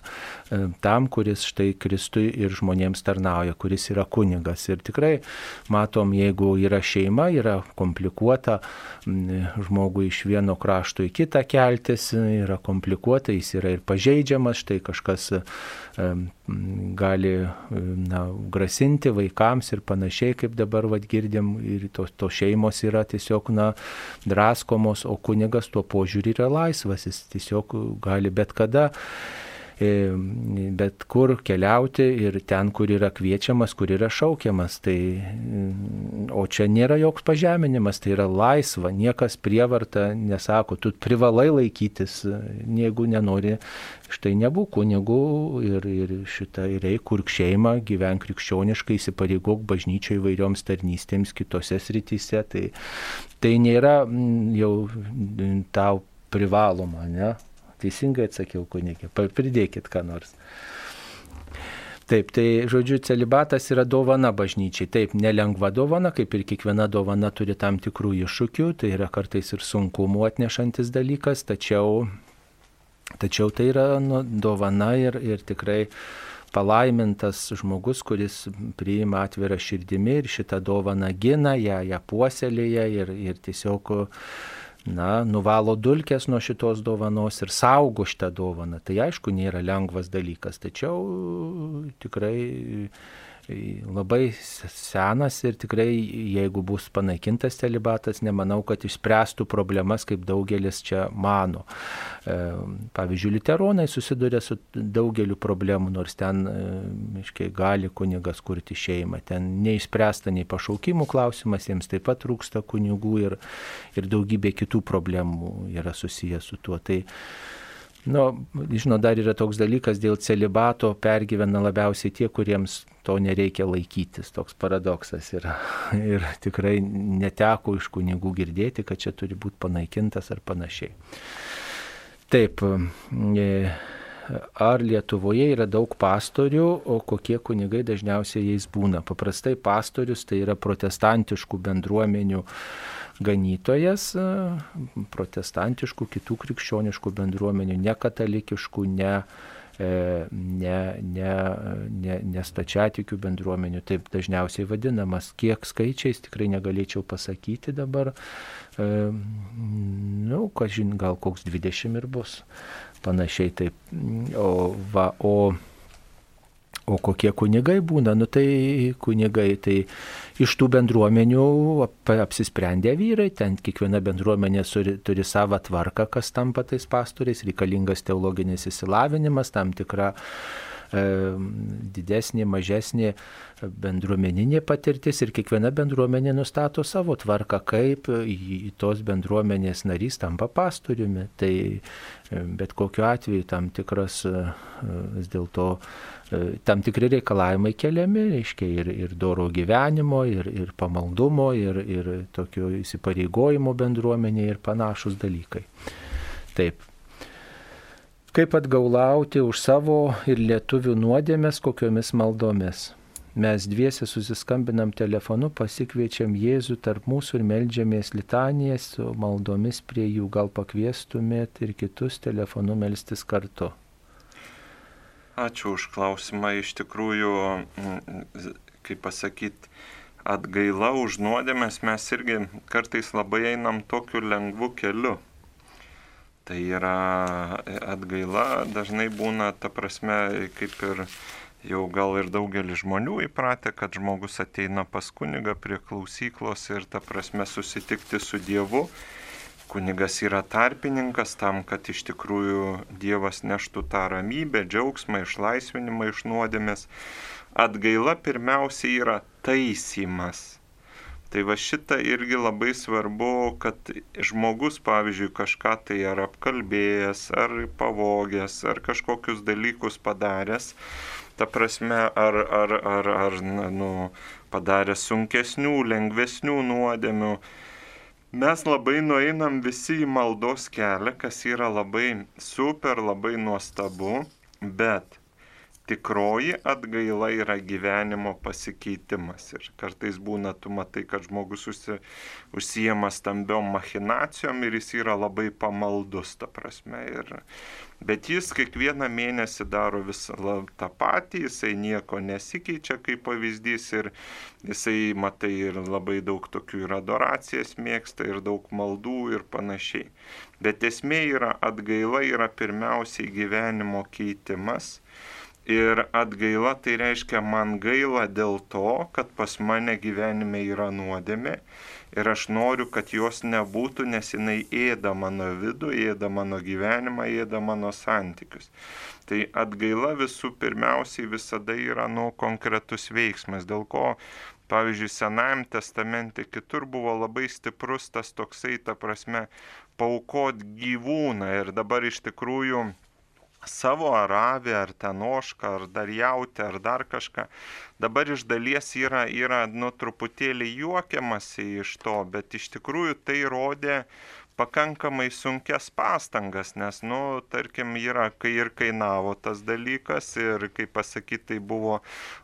[SPEAKER 1] tam, kuris štai Kristui ir žmonėms tarnauja, kuris yra kunigas. Ir tikrai matom, jeigu yra šeima, yra komplikuota žmogui iš vieno krašto į kitą keltis, yra komplikuota, jis yra ir pažeidžiamas, štai kažkas gali na, grasinti vaikams ir panašiai, kaip dabar vad girdim, ir tos to šeimos yra tiesiog na, draskomos, o kunigas tuo požiūriu yra laisvas, jis tiesiog gali bet kada E, bet kur keliauti ir ten, kur yra kviečiamas, kur yra šaukiamas. Tai, mm, o čia nėra joks pažeminimas, tai yra laisva, niekas prievarta nesako, tu privalai laikytis, jeigu nenori, štai nebūk kunigų ir, ir šitą ir eik kurk šeimą, gyvenk krikščioniškai, įsipareigok bažnyčioje įvairioms tarnystėms kitose srityse. Tai, tai nėra mm, jau tau privaloma, ne? Teisingai atsakiau, kunigė. Pridėkit ką nors. Taip, tai žodžiu, celibatas yra dovana bažnyčiai. Taip, nelengva dovana, kaip ir kiekviena dovana turi tam tikrų iššūkių, tai yra kartais ir sunkumų atnešantis dalykas, tačiau, tačiau tai yra nu, dovana ir, ir tikrai palaimintas žmogus, kuris priima atvirą širdimi ir šitą dovaną gina, ją, ją puoselėja ir, ir tiesiog na, nuvalo dulkės nuo šitos dovanos ir saugo šitą dovaną. Tai aišku, nėra lengvas dalykas, tačiau tikrai labai senas ir tikrai, jeigu bus panaikintas celibatas, nemanau, kad išspręstų problemas, kaip daugelis čia mano. E, pavyzdžiui, literonai susiduria su daugeliu problemų, nors ten, aiškiai, gali kunigas kurti šeimą. Ten neišspręsta nei pašaukimų klausimas, jiems taip pat trūksta kunigų ir, ir daugybė kitų problemų yra susijęs su tuo. Tai, Nu, žinot, dar yra toks dalykas, dėl celibato pergyvena labiausiai tie, kuriems to nereikia laikytis. Toks paradoksas yra. *laughs* Ir tikrai neteko iš kunigų girdėti, kad čia turi būti panaikintas ar panašiai. Taip, e, ar Lietuvoje yra daug pastorių, o kokie kunigai dažniausiai jais būna. Paprastai pastorius tai yra protestantiškų bendruomenių ganytojas protestantiškų, kitų krikščioniškų bendruomenių, ne katalikiškų, ne, e, ne, ne, ne, ne stačiatikių bendruomenių, taip dažniausiai vadinamas. Kiek skaičiais tikrai negalėčiau pasakyti dabar. E, nu, kažin, gal koks 20 ir bus. Panašiai taip. O, va, o O kokie kunigai būna? Nu tai kunigai, tai iš tų bendruomenių apsisprendė vyrai, ten kiekviena bendruomenė turi, turi savo tvarką, kas tampa tais pastoriais, reikalingas teologinis įsilavinimas, tam tikra e, didesnė, mažesnė bendruomeninė patirtis ir kiekviena bendruomenė nustato savo tvarką, kaip tos bendruomenės narys tampa pastoriumi. Tai bet kokiu atveju tam tikras vis dėlto e, tam tikri reikalavimai keliami, reiškia ir, ir doro gyvenimo, ir, ir pamaldumo, ir, ir tokio įsipareigojimo bendruomenė ir panašus dalykai. Taip. Kaip atgaulauti už savo ir lietuvių nuodėmės kokiomis maldomis? Mes dviesi susiskambinam telefonu, pasikviečiam Jėzų tarp mūsų ir melžiamės litanijas su maldomis prie jų. Gal pakviestumėt ir kitus telefonu melstis kartu.
[SPEAKER 2] Ačiū už klausimą. Iš tikrųjų, kaip pasakyti, atgaila už nuodėmės mes irgi kartais labai einam tokiu lengvu keliu. Tai yra atgaila dažnai būna, ta prasme, kaip ir jau gal ir daugelis žmonių įpratę, kad žmogus ateina pas kunigą prie klausyklos ir ta prasme susitikti su Dievu. Kunigas yra tarpininkas tam, kad iš tikrųjų Dievas neštų tą ramybę, džiaugsmą, išlaisvinimą iš nuodėmės. Atgaila pirmiausia yra taisymas. Tai va šitą irgi labai svarbu, kad žmogus, pavyzdžiui, kažką tai ar apkalbėjęs, ar pavogęs, ar kažkokius dalykus padaręs, ta prasme, ar, ar, ar, ar nu, padarė sunkesnių, lengvesnių nuodėmių. Mes labai nueinam visi į maldos kelią, kas yra labai super, labai nuostabu, bet tikroji atgaila yra gyvenimo pasikeitimas. Ir kartais būna, tu matai, kad žmogus užsi, užsijama stambiom machinacijom ir jis yra labai pamaldus, ta prasme. Ir, bet jis kiekvieną mėnesį daro visą tą patį, jisai nieko nesikeičia kaip pavyzdys ir jisai, matai, ir labai daug tokių ir adoracijas mėgsta, ir daug maldų ir panašiai. Bet esmė yra atgaila yra pirmiausiai gyvenimo keitimas Ir atgaila tai reiškia man gaila dėl to, kad pas mane gyvenime yra nuodėmė ir aš noriu, kad jos nebūtų, nes jinai ėda mano vidų, ėda mano gyvenimą, ėda mano santykius. Tai atgaila visų pirmiausiai visada yra nu konkretus veiksmas, dėl ko Pavyzdžiui, Senajam testamente kitur buvo labai stiprus tas toksai, ta prasme, paukot gyvūną ir dabar iš tikrųjų savo ar avį, ar ten ošką, ar dar jautį, ar dar kažką. Dabar iš dalies yra, yra nu, truputėlį juokiamasi iš to, bet iš tikrųjų tai rodė pakankamai sunkias pastangas, nes, nu, tarkim, yra, kai ir kainavo tas dalykas ir, kaip pasakyti, tai buvo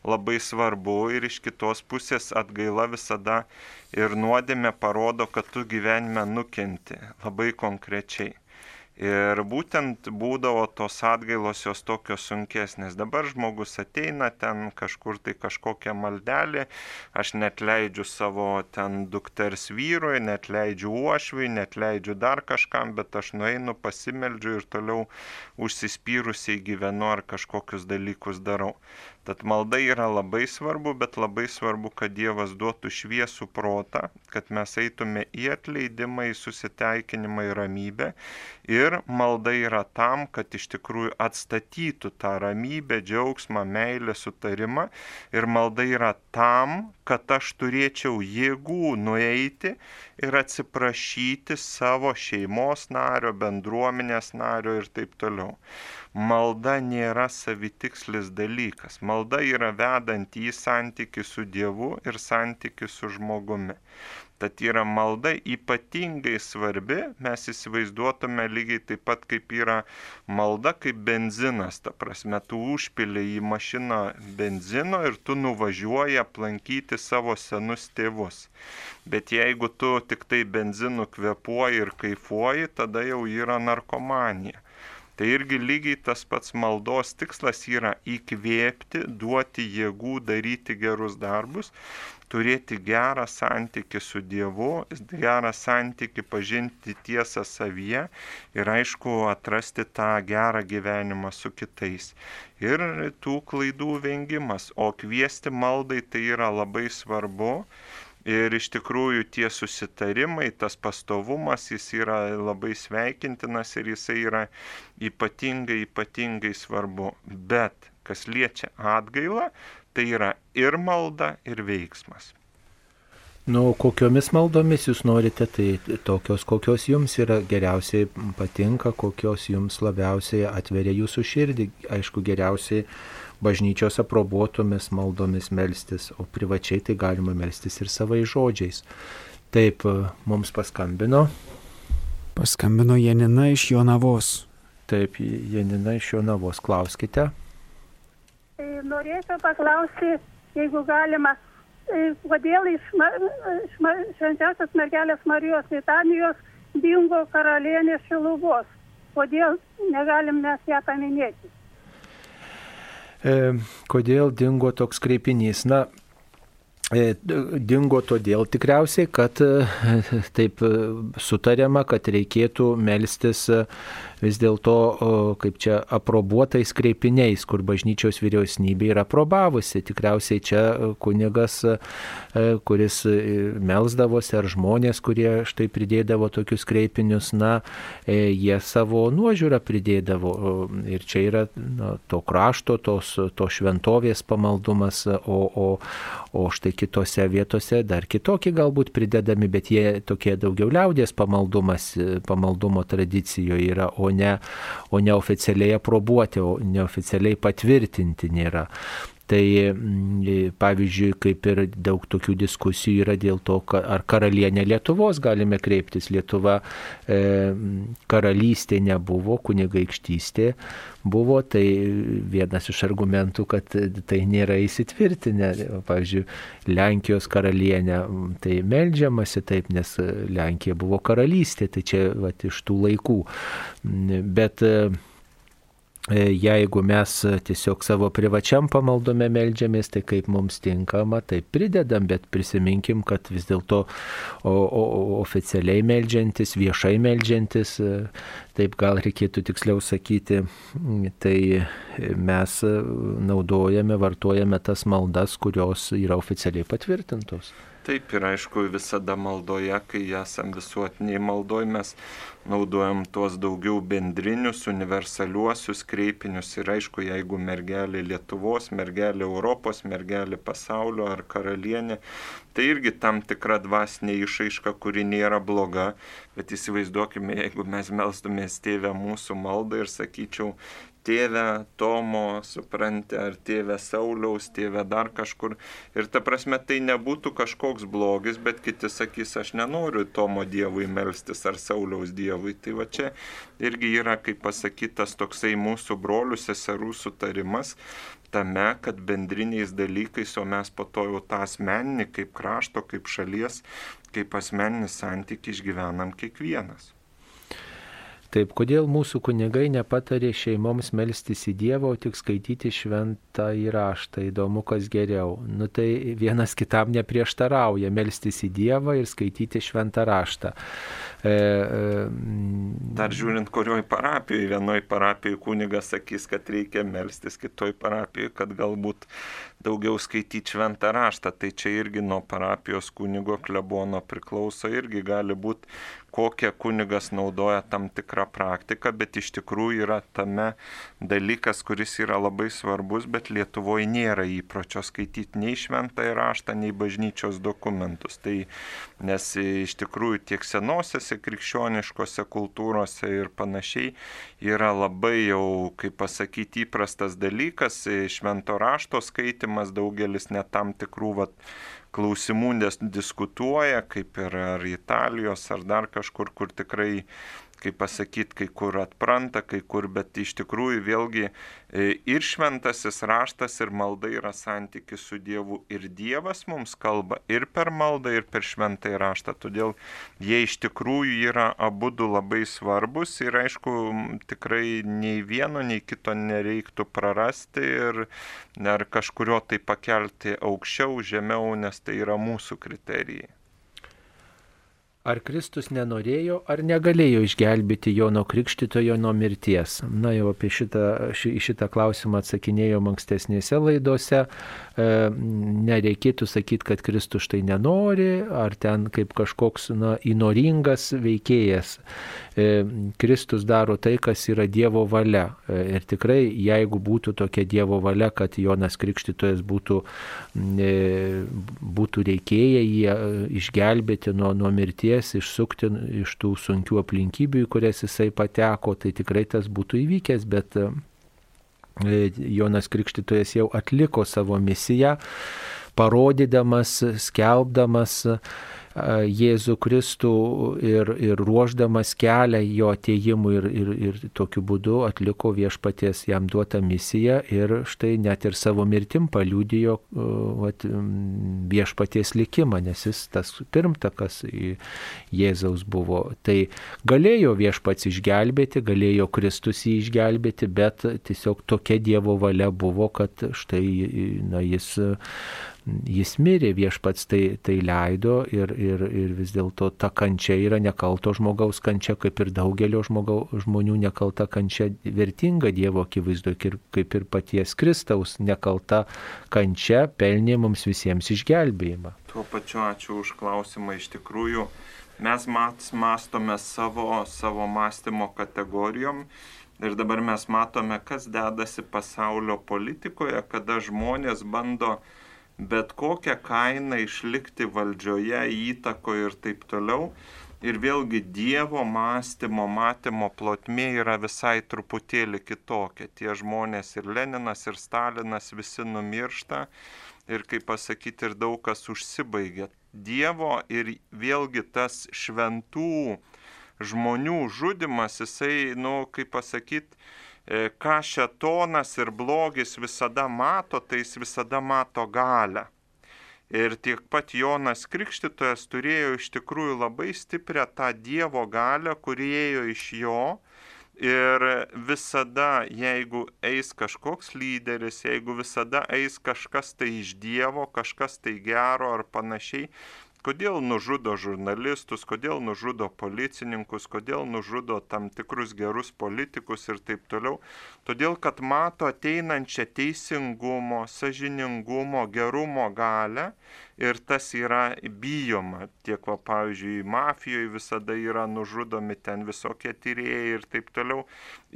[SPEAKER 2] labai svarbu ir iš kitos pusės atgaila visada ir nuodėmė parodo, kad tu gyvenime nukenti labai konkrečiai. Ir būtent būdavo tos atgailos jos tokios sunkesnės. Dabar žmogus ateina ten kažkur tai kažkokią maldelį, aš net leidžiu savo ten dukters vyrui, net leidžiu uošviui, net leidžiu dar kažkam, bet aš nueinu, pasimeldžiu ir toliau užsispyrusiai gyvenu ar kažkokius dalykus darau. Tad malda yra labai svarbu, bet labai svarbu, kad Dievas duotų šviesų protą, kad mes eitume į atleidimą, į susitaikinimą, į ramybę. Ir malda yra tam, kad iš tikrųjų atstatytų tą ramybę, džiaugsmą, meilę, sutarimą. Ir malda yra tam, kad aš turėčiau jėgų nueiti ir atsiprašyti savo šeimos nario, bendruomenės nario ir taip toliau malda nėra savitikslis dalykas. Malda yra vedanti į santykių su Dievu ir santykių su žmogumi. Tad yra malda ypatingai svarbi, mes įsivaizduotume lygiai taip pat kaip yra malda kaip benzinas, ta prasme, tu užpili į mašiną benzino ir tu nuvažiuoji aplankyti savo senus tėvus. Bet jeigu tu tik tai benzinu kvepuoji ir kaifuoji, tada jau yra narkomanija. Tai irgi lygiai tas pats maldos tikslas yra įkvėpti, duoti jėgų daryti gerus darbus, turėti gerą santyki su Dievu, gerą santyki pažinti tiesą savyje ir aišku atrasti tą gerą gyvenimą su kitais. Ir tų klaidų vengimas, o kviesti maldai tai yra labai svarbu Ir iš tikrųjų tie susitarimai, tas pastovumas, jis yra labai sveikintinas ir jisai yra ypatingai, ypatingai svarbu. Bet kas liečia atgailą, tai yra ir malda, ir veiksmas.
[SPEAKER 1] Nu, kokiomis maldomis jūs norite, tai tokios, kokios jums yra geriausiai patinka, kokios jums labiausiai atveria jūsų širdį. Aišku, geriausiai bažnyčios aprobuotomis maldomis melstis, o privačiai tai galima melstis ir savai žodžiais. Taip, mums paskambino.
[SPEAKER 3] Paskambino Janina iš Jonavos.
[SPEAKER 1] Taip, Janina iš Jonavos, klauskite.
[SPEAKER 6] Tai norėčiau paklausti, jeigu galima, tai kodėl iš, iš švenčiausios mergelės Marijos litanijos dingo karalienės šiluvos. Kodėl negalim mes ją paminėti?
[SPEAKER 1] E, kodėl dingo toks kreipinys? Na, e, dingo todėl tikriausiai, kad e, *laughs* taip sutariama, kad reikėtų melstis vis dėlto, kaip čia, aprobuotais kreipiniais, kur bažnyčios vyriausybė yra aprobavusi. Tikriausiai čia kunigas, e, kuris e, melzdavosi, ar žmonės, kurie štai pridėdavo tokius kreipinius, na, e, jie savo nuožiūrą pridėdavo. Ir čia yra na, to krašto, tos, to šventovės pamaldumas, o, o, o štai kitose vietose dar kitokie galbūt pridedami, bet jie tokie daugiau liaudės pamaldumas, pamaldumo tradicijoje yra, o ne, o ne oficialiai aprobuoti, o neoficialiai patvirtinti nėra. Tai mm, pavyzdžiui, kaip ir daug tokių diskusijų yra dėl to, ar karalienė Lietuvos galime kreiptis. Lietuva e, karalystė nebuvo, kunigaikštystė buvo, tai vienas iš argumentų, kad tai nėra įsitvirtinę. Pavyzdžiui, Lenkijos karalienė, tai melžiamasi taip, nes Lenkija buvo karalystė, tai čia va, iš tų laikų. Bet E, jeigu mes tiesiog savo privačiam pamaldome melžiamės, tai kaip mums tinkama, tai pridedam, bet prisiminkim, kad vis dėlto oficialiai melžiantis, viešai melžiantis, e, taip gal reikėtų tiksliau sakyti, tai mes naudojame, vartojame tas maldas, kurios yra oficialiai patvirtintos.
[SPEAKER 2] Taip ir aišku, visada maldoje, kai esam visuotiniai maldoj, mes naudojam tuos daugiau bendrinius, universaliuosius kreipinius ir aišku, jeigu mergelė Lietuvos, mergelė Europos, mergelė pasaulio ar karalienė, tai irgi tam tikra dvasinė išaiška, kuri nėra bloga, bet įsivaizduokime, jeigu mes melstumės tėvę mūsų maldą ir sakyčiau, tėvę Tomo, supranti, ar tėvę Sauliaus, tėvę dar kažkur. Ir ta prasme, tai nebūtų kažkoks blogis, bet kiti sakys, aš nenoriu Tomo Dievui melstis ar Sauliaus Dievui. Tai va čia irgi yra, kaip pasakytas, toksai mūsų brolių seserų sutarimas tame, kad bendriniais dalykais, o mes po to jau tą asmeninį, kaip krašto, kaip šalies, kaip asmeninį santykį išgyvenam kiekvienas.
[SPEAKER 1] Taip, kodėl mūsų kunigai nepatarė šeimoms melstis į Dievą, o tik skaityti šventą įraštą, įdomu, kas geriau. Nu tai vienas kitam neprieštarauja melstis į Dievą ir skaityti šventą raštą. E,
[SPEAKER 2] e, Dar žiūrint, kurioj parapijoje, vienoj parapijoje kunigas sakys, kad reikia melstis, kitoj parapijoje, kad galbūt daugiau skaityti šventą raštą. Tai čia irgi nuo parapijos kunigo klebono priklauso, irgi gali būti kokią kunigas naudoja tam tikrą praktiką, bet iš tikrųjų yra tame dalykas, kuris yra labai svarbus, bet Lietuvoje nėra įpročio skaityti nei šventąjį raštą, nei bažnyčios dokumentus. Tai nes iš tikrųjų tiek senosiose krikščioniškose kultūrose ir panašiai yra labai jau, kaip pasakyti, įprastas dalykas, švento rašto skaitimas daugelis net tam tikrų vat, klausimų diskutuoja, kaip ir ar Italijos, ar dar kažkur, kur tikrai kaip pasakyti, kai kur atpranta, kai kur, bet iš tikrųjų vėlgi e, ir šventasis raštas, ir malda yra santykis su Dievu, ir Dievas mums kalba ir per maldą, ir per šventąjį raštą. Todėl jie iš tikrųjų yra abu du labai svarbus ir aišku, tikrai nei vieno, nei kito nereiktų prarasti ir ar kažkurio tai pakelti aukščiau, žemiau, nes tai yra mūsų kriterijai.
[SPEAKER 1] Ar Kristus nenorėjo ar negalėjo išgelbėti Jono Krikštitojo nuo mirties? Na jau apie šitą, ši, šitą klausimą atsakinėjom ankstesnėse laidose. E, nereikėtų sakyti, kad Kristus štai nenori, ar ten kaip kažkoks na, įnoringas veikėjas. E, Kristus daro tai, kas yra Dievo valia. E, ir tikrai, jeigu būtų tokia Dievo valia, kad Jonas Krikštytojas būtų, e, būtų reikėję jį išgelbėti nuo, nuo mirties, išsukti iš tų sunkių aplinkybių, į kurias jisai pateko, tai tikrai tas būtų įvykęs, bet Jonas Krikštytojas jau atliko savo misiją, parodydamas, skelbdamas, Jėzų Kristų ir, ir ruoždamas kelią jo atėjimui ir, ir, ir tokiu būdu atliko viešpaties jam duotą misiją ir štai net ir savo mirtim paliūdijo vat, viešpaties likimą, nes jis tas pirmtakas Jėzaus buvo. Tai galėjo viešpats išgelbėti, galėjo Kristus jį išgelbėti, bet tiesiog tokia Dievo valia buvo, kad štai na, jis jis mirė, viešpats tai, tai leido ir, ir, ir vis dėlto ta kančia yra nekalto žmogaus kančia, kaip ir daugelio žmogau, žmonių nekalta kančia vertinga Dievo akivaizdu, kaip ir paties Kristaus nekalta kančia pelnė mums visiems išgelbėjimą.
[SPEAKER 2] Tuo pačiu ačiū už klausimą iš tikrųjų. Mes mąstome savo, savo mąstymo kategorijom ir dabar mes matome, kas dedasi pasaulio politikoje, kada žmonės bando bet kokią kainą išlikti valdžioje, įtakoje ir taip toliau. Ir vėlgi Dievo mąstymo, matymo plotmė yra visai truputėlį kitokia. Tie žmonės ir Leninas, ir Stalinas visi numiršta ir, kaip pasakyti, ir daug kas užsibaigia. Dievo ir vėlgi tas šventų žmonių žudimas, jisai, nu, kaip pasakyti, ką šetonas ir blogis visada mato, tai jis visada mato galę. Ir tiek pat Jonas Krikštytojas turėjo iš tikrųjų labai stiprią tą Dievo galę, kurie ėjo iš jo. Ir visada, jeigu eis kažkoks lyderis, jeigu visada eis kažkas tai iš Dievo, kažkas tai gero ar panašiai, kodėl nužudo žurnalistus, kodėl nužudo policininkus, kodėl nužudo tam tikrus gerus politikus ir taip toliau. Todėl, kad mato ateinančią teisingumo, sažiningumo, gerumo galę ir tas yra bijoma. Tiek, va, pavyzdžiui, mafijoje visada yra nužudomi ten visokie tyrėjai ir taip toliau.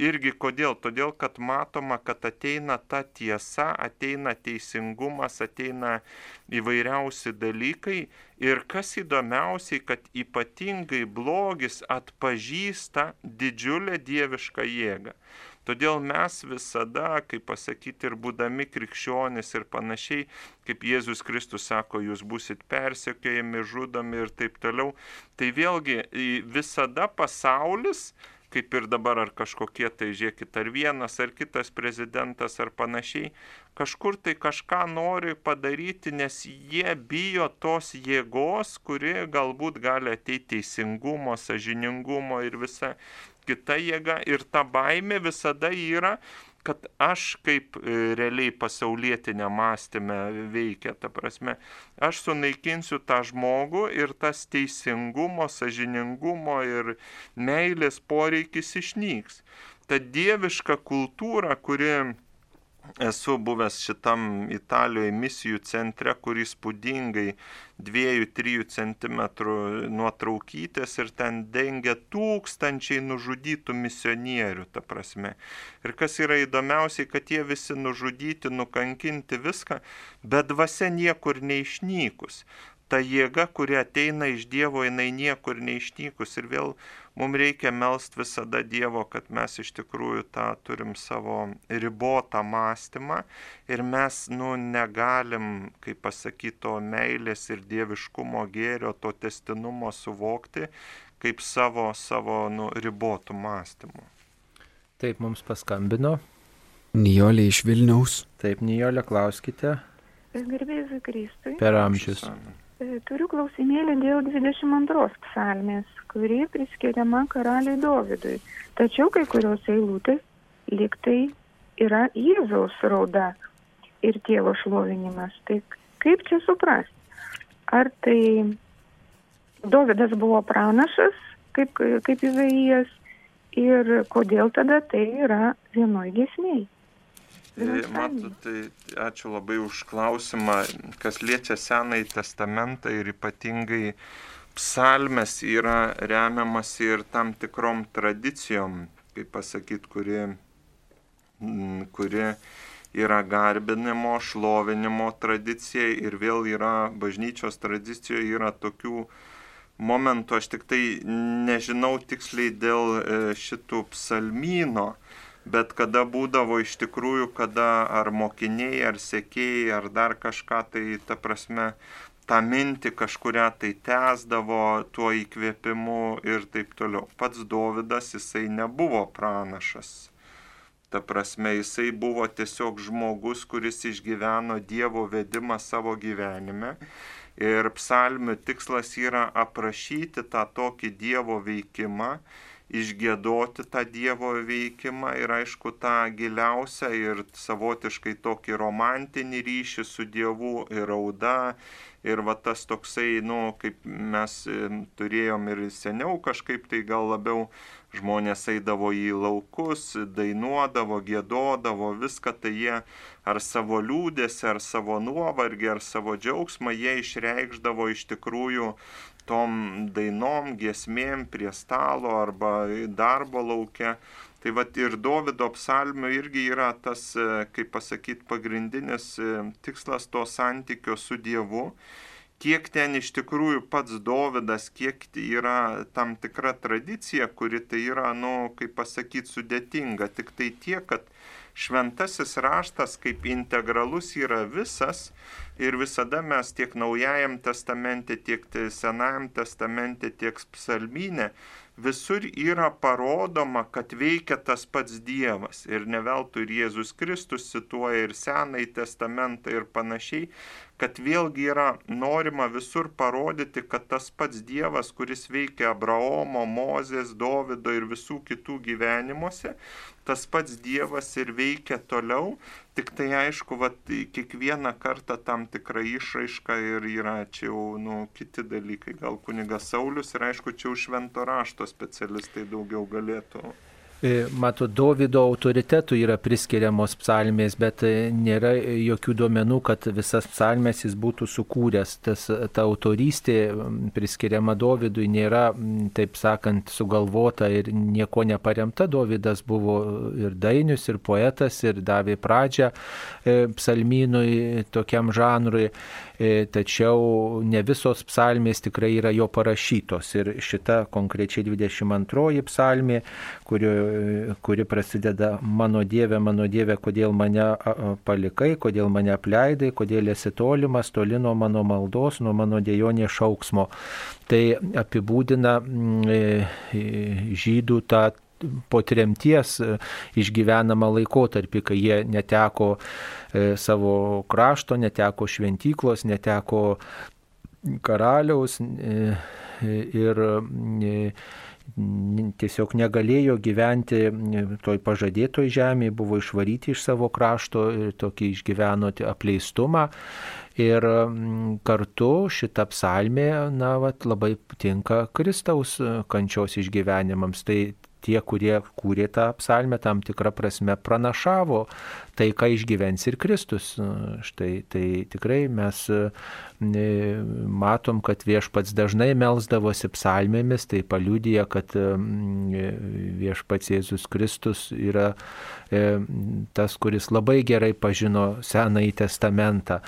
[SPEAKER 2] Irgi kodėl? Todėl, kad matoma, kad ateina ta tiesa, ateina teisingumas, ateina įvairiausi dalykai. Ir kas įdomiausiai, kad ypatingai blogis atpažįsta didžiulę dievišką jėgą. Todėl mes visada, kaip pasakyti, ir būdami krikščionis ir panašiai, kaip Jėzus Kristus sako, jūs busit persekiojami, žudomi ir taip toliau, tai vėlgi visada pasaulis, kaip ir dabar ar kažkokie tai, žiūrėkit, ar vienas, ar kitas prezidentas, ar panašiai, kažkur tai kažką nori padaryti, nes jie bijo tos jėgos, kuri galbūt gali ateiti teisingumo, sažiningumo ir visa kita jėga ir ta baimė visada yra, kad aš kaip e, realiai pasaulietinė mąstymė veikia, ta prasme, aš sunaikinsiu tą žmogų ir tas teisingumo, sažiningumo ir meilės poreikis išnyks. Ta dieviška kultūra, kuri esu buvęs šitam Italijoje misijų centre, kuris spūdingai 2-3 cm nuotraukytės ir ten dengia tūkstančiai nužudytų misionierių, ta prasme. Ir kas yra įdomiausiai, kad jie visi nužudyti, nukankinti viską, bet dvasia niekur neišnykus. Ta jėga, kuri ateina iš Dievo, jinai niekur neišnykus ir vėl mums reikia melst visada Dievo, kad mes iš tikrųjų tą turim savo ribotą mąstymą ir mes, nu, negalim, kaip pasakyti, to meilės ir dieviškumo gėrio, to testinumo suvokti kaip savo, savo, nu, ribotų mąstymų.
[SPEAKER 1] Taip, mums paskambino.
[SPEAKER 3] Nijolė iš Vilniaus.
[SPEAKER 1] Taip, Nijolė, klauskite.
[SPEAKER 8] Garbėsiu Kristui.
[SPEAKER 1] Per amžius.
[SPEAKER 8] Turiu klausimėlį dėl 22 psalmės, kuri priskiriama karaliui Dovydui. Tačiau kai kurios eilutės liktai yra Jėzaus rauda ir tėvo šlovinimas. Tai kaip čia suprasti? Ar tai Dovydas buvo pranašas, kaip, kaip Izaijas, ir kodėl tada tai yra vienoj gesmiai?
[SPEAKER 2] Matot, tai ačiū labai už klausimą, kas liečia Senąjį testamentą ir ypatingai psalmes yra remiamas ir tam tikrom tradicijom, kaip pasakyti, kuri, kuri yra garbinimo, šlovinimo tradicija ir vėl yra bažnyčios tradicijoje yra tokių momentų, aš tik tai nežinau tiksliai dėl šitų psalmyno, bet kada būdavo iš tikrųjų, kada ar mokiniai, ar sekėjai, ar dar kažką, tai ta prasme, tą mintį kažkuria tai tęsdavo tuo įkvėpimu ir taip toliau. Pats Dovydas jisai nebuvo pranašas. Ta prasme, jisai buvo tiesiog žmogus, kuris išgyveno Dievo vedimą savo gyvenime. Ir psalmių tikslas yra aprašyti tą tokį Dievo veikimą išgėdoti tą Dievo veikimą ir aišku tą giliausią ir savotiškai tokį romantinį ryšį su Dievu ir rauda. Ir va tas toksai, nu, kaip mes turėjom ir seniau kažkaip tai gal labiau žmonės eidavo į laukus, dainuodavo, gėdodavo, viską tai jie ar savo liūdėsi, ar savo nuovargį, ar savo džiaugsmą, jie išreikšdavo iš tikrųjų tom dainom, giesmėm prie stalo arba darbo laukia. Tai vad ir Davido psalmio irgi yra tas, kaip pasakyti, pagrindinis tikslas to santykio su Dievu. kiek ten iš tikrųjų pats Dovydas, kiek yra tam tikra tradicija, kuri tai yra, nu, kaip pasakyti, sudėtinga. Tik tai tiek, kad šventasis raštas kaip integralus yra visas ir visada mes tiek naujajam testamente, tiek senajam testamente, tiek psalminė visur yra parodoma, kad veikia tas pats Dievas. Ir ne veltui ir Jėzus Kristus cituoja ir Senąjį testamentą ir panašiai, kad vėlgi yra norima visur parodyti, kad tas pats Dievas, kuris veikia Abraomo, Mozės, Dovido ir visų kitų gyvenimuose, tas pats Dievas ir veikia toliau, tik tai aišku, vat, kiekvieną kartą tam tikra išraiška ir yra čia jau nu, kiti dalykai, gal kunigas Saulis ir aišku, čia jau švento rašto specialistai daugiau galėtų
[SPEAKER 1] mato, Davido autoritetų yra priskiriamos psalmės, bet e, nėra jokių duomenų, kad visas psalmės jis būtų sukūręs. Tas, ta autorystė priskiriama Davidui nėra, taip sakant, sugalvota ir nieko neparemta. Davidas buvo ir dainius, ir poetas, ir davė pradžią e, psalmynui tokiam žanrui. E, tačiau ne visos psalmės tikrai yra jo parašytos. Ir šita konkrečiai 22 psalmė, kuri, kuri prasideda mano Dieve, mano Dieve, kodėl mane palikai, kodėl mane apleidai, kodėl esi tolimas, toli nuo mano maldos, nuo mano dėjonės šauksmo. Tai apibūdina e, žydų tą po tremties e, išgyvenamą laikotarpį, kai jie neteko e, savo krašto, neteko šventyklos, neteko karaliaus e, ir tiesiog negalėjo gyventi toj pažadėtoj žemėje, buvo išvaryti iš savo krašto ir tokį išgyveno apleistumą. Ir kartu šita psalmė, na, vat, labai tinka Kristaus kančios išgyvenimams. Tai tie, kurie kūrė tą psalmę, tam tikrą prasme pranašavo tai, ką išgyvens ir Kristus. Štai tai tikrai mes matom, kad viešpats dažnai melzdavosi psalmėmis, tai paliūdija, kad viešpats Jėzus Kristus yra e, tas, kuris labai gerai pažino Senąjį testamentą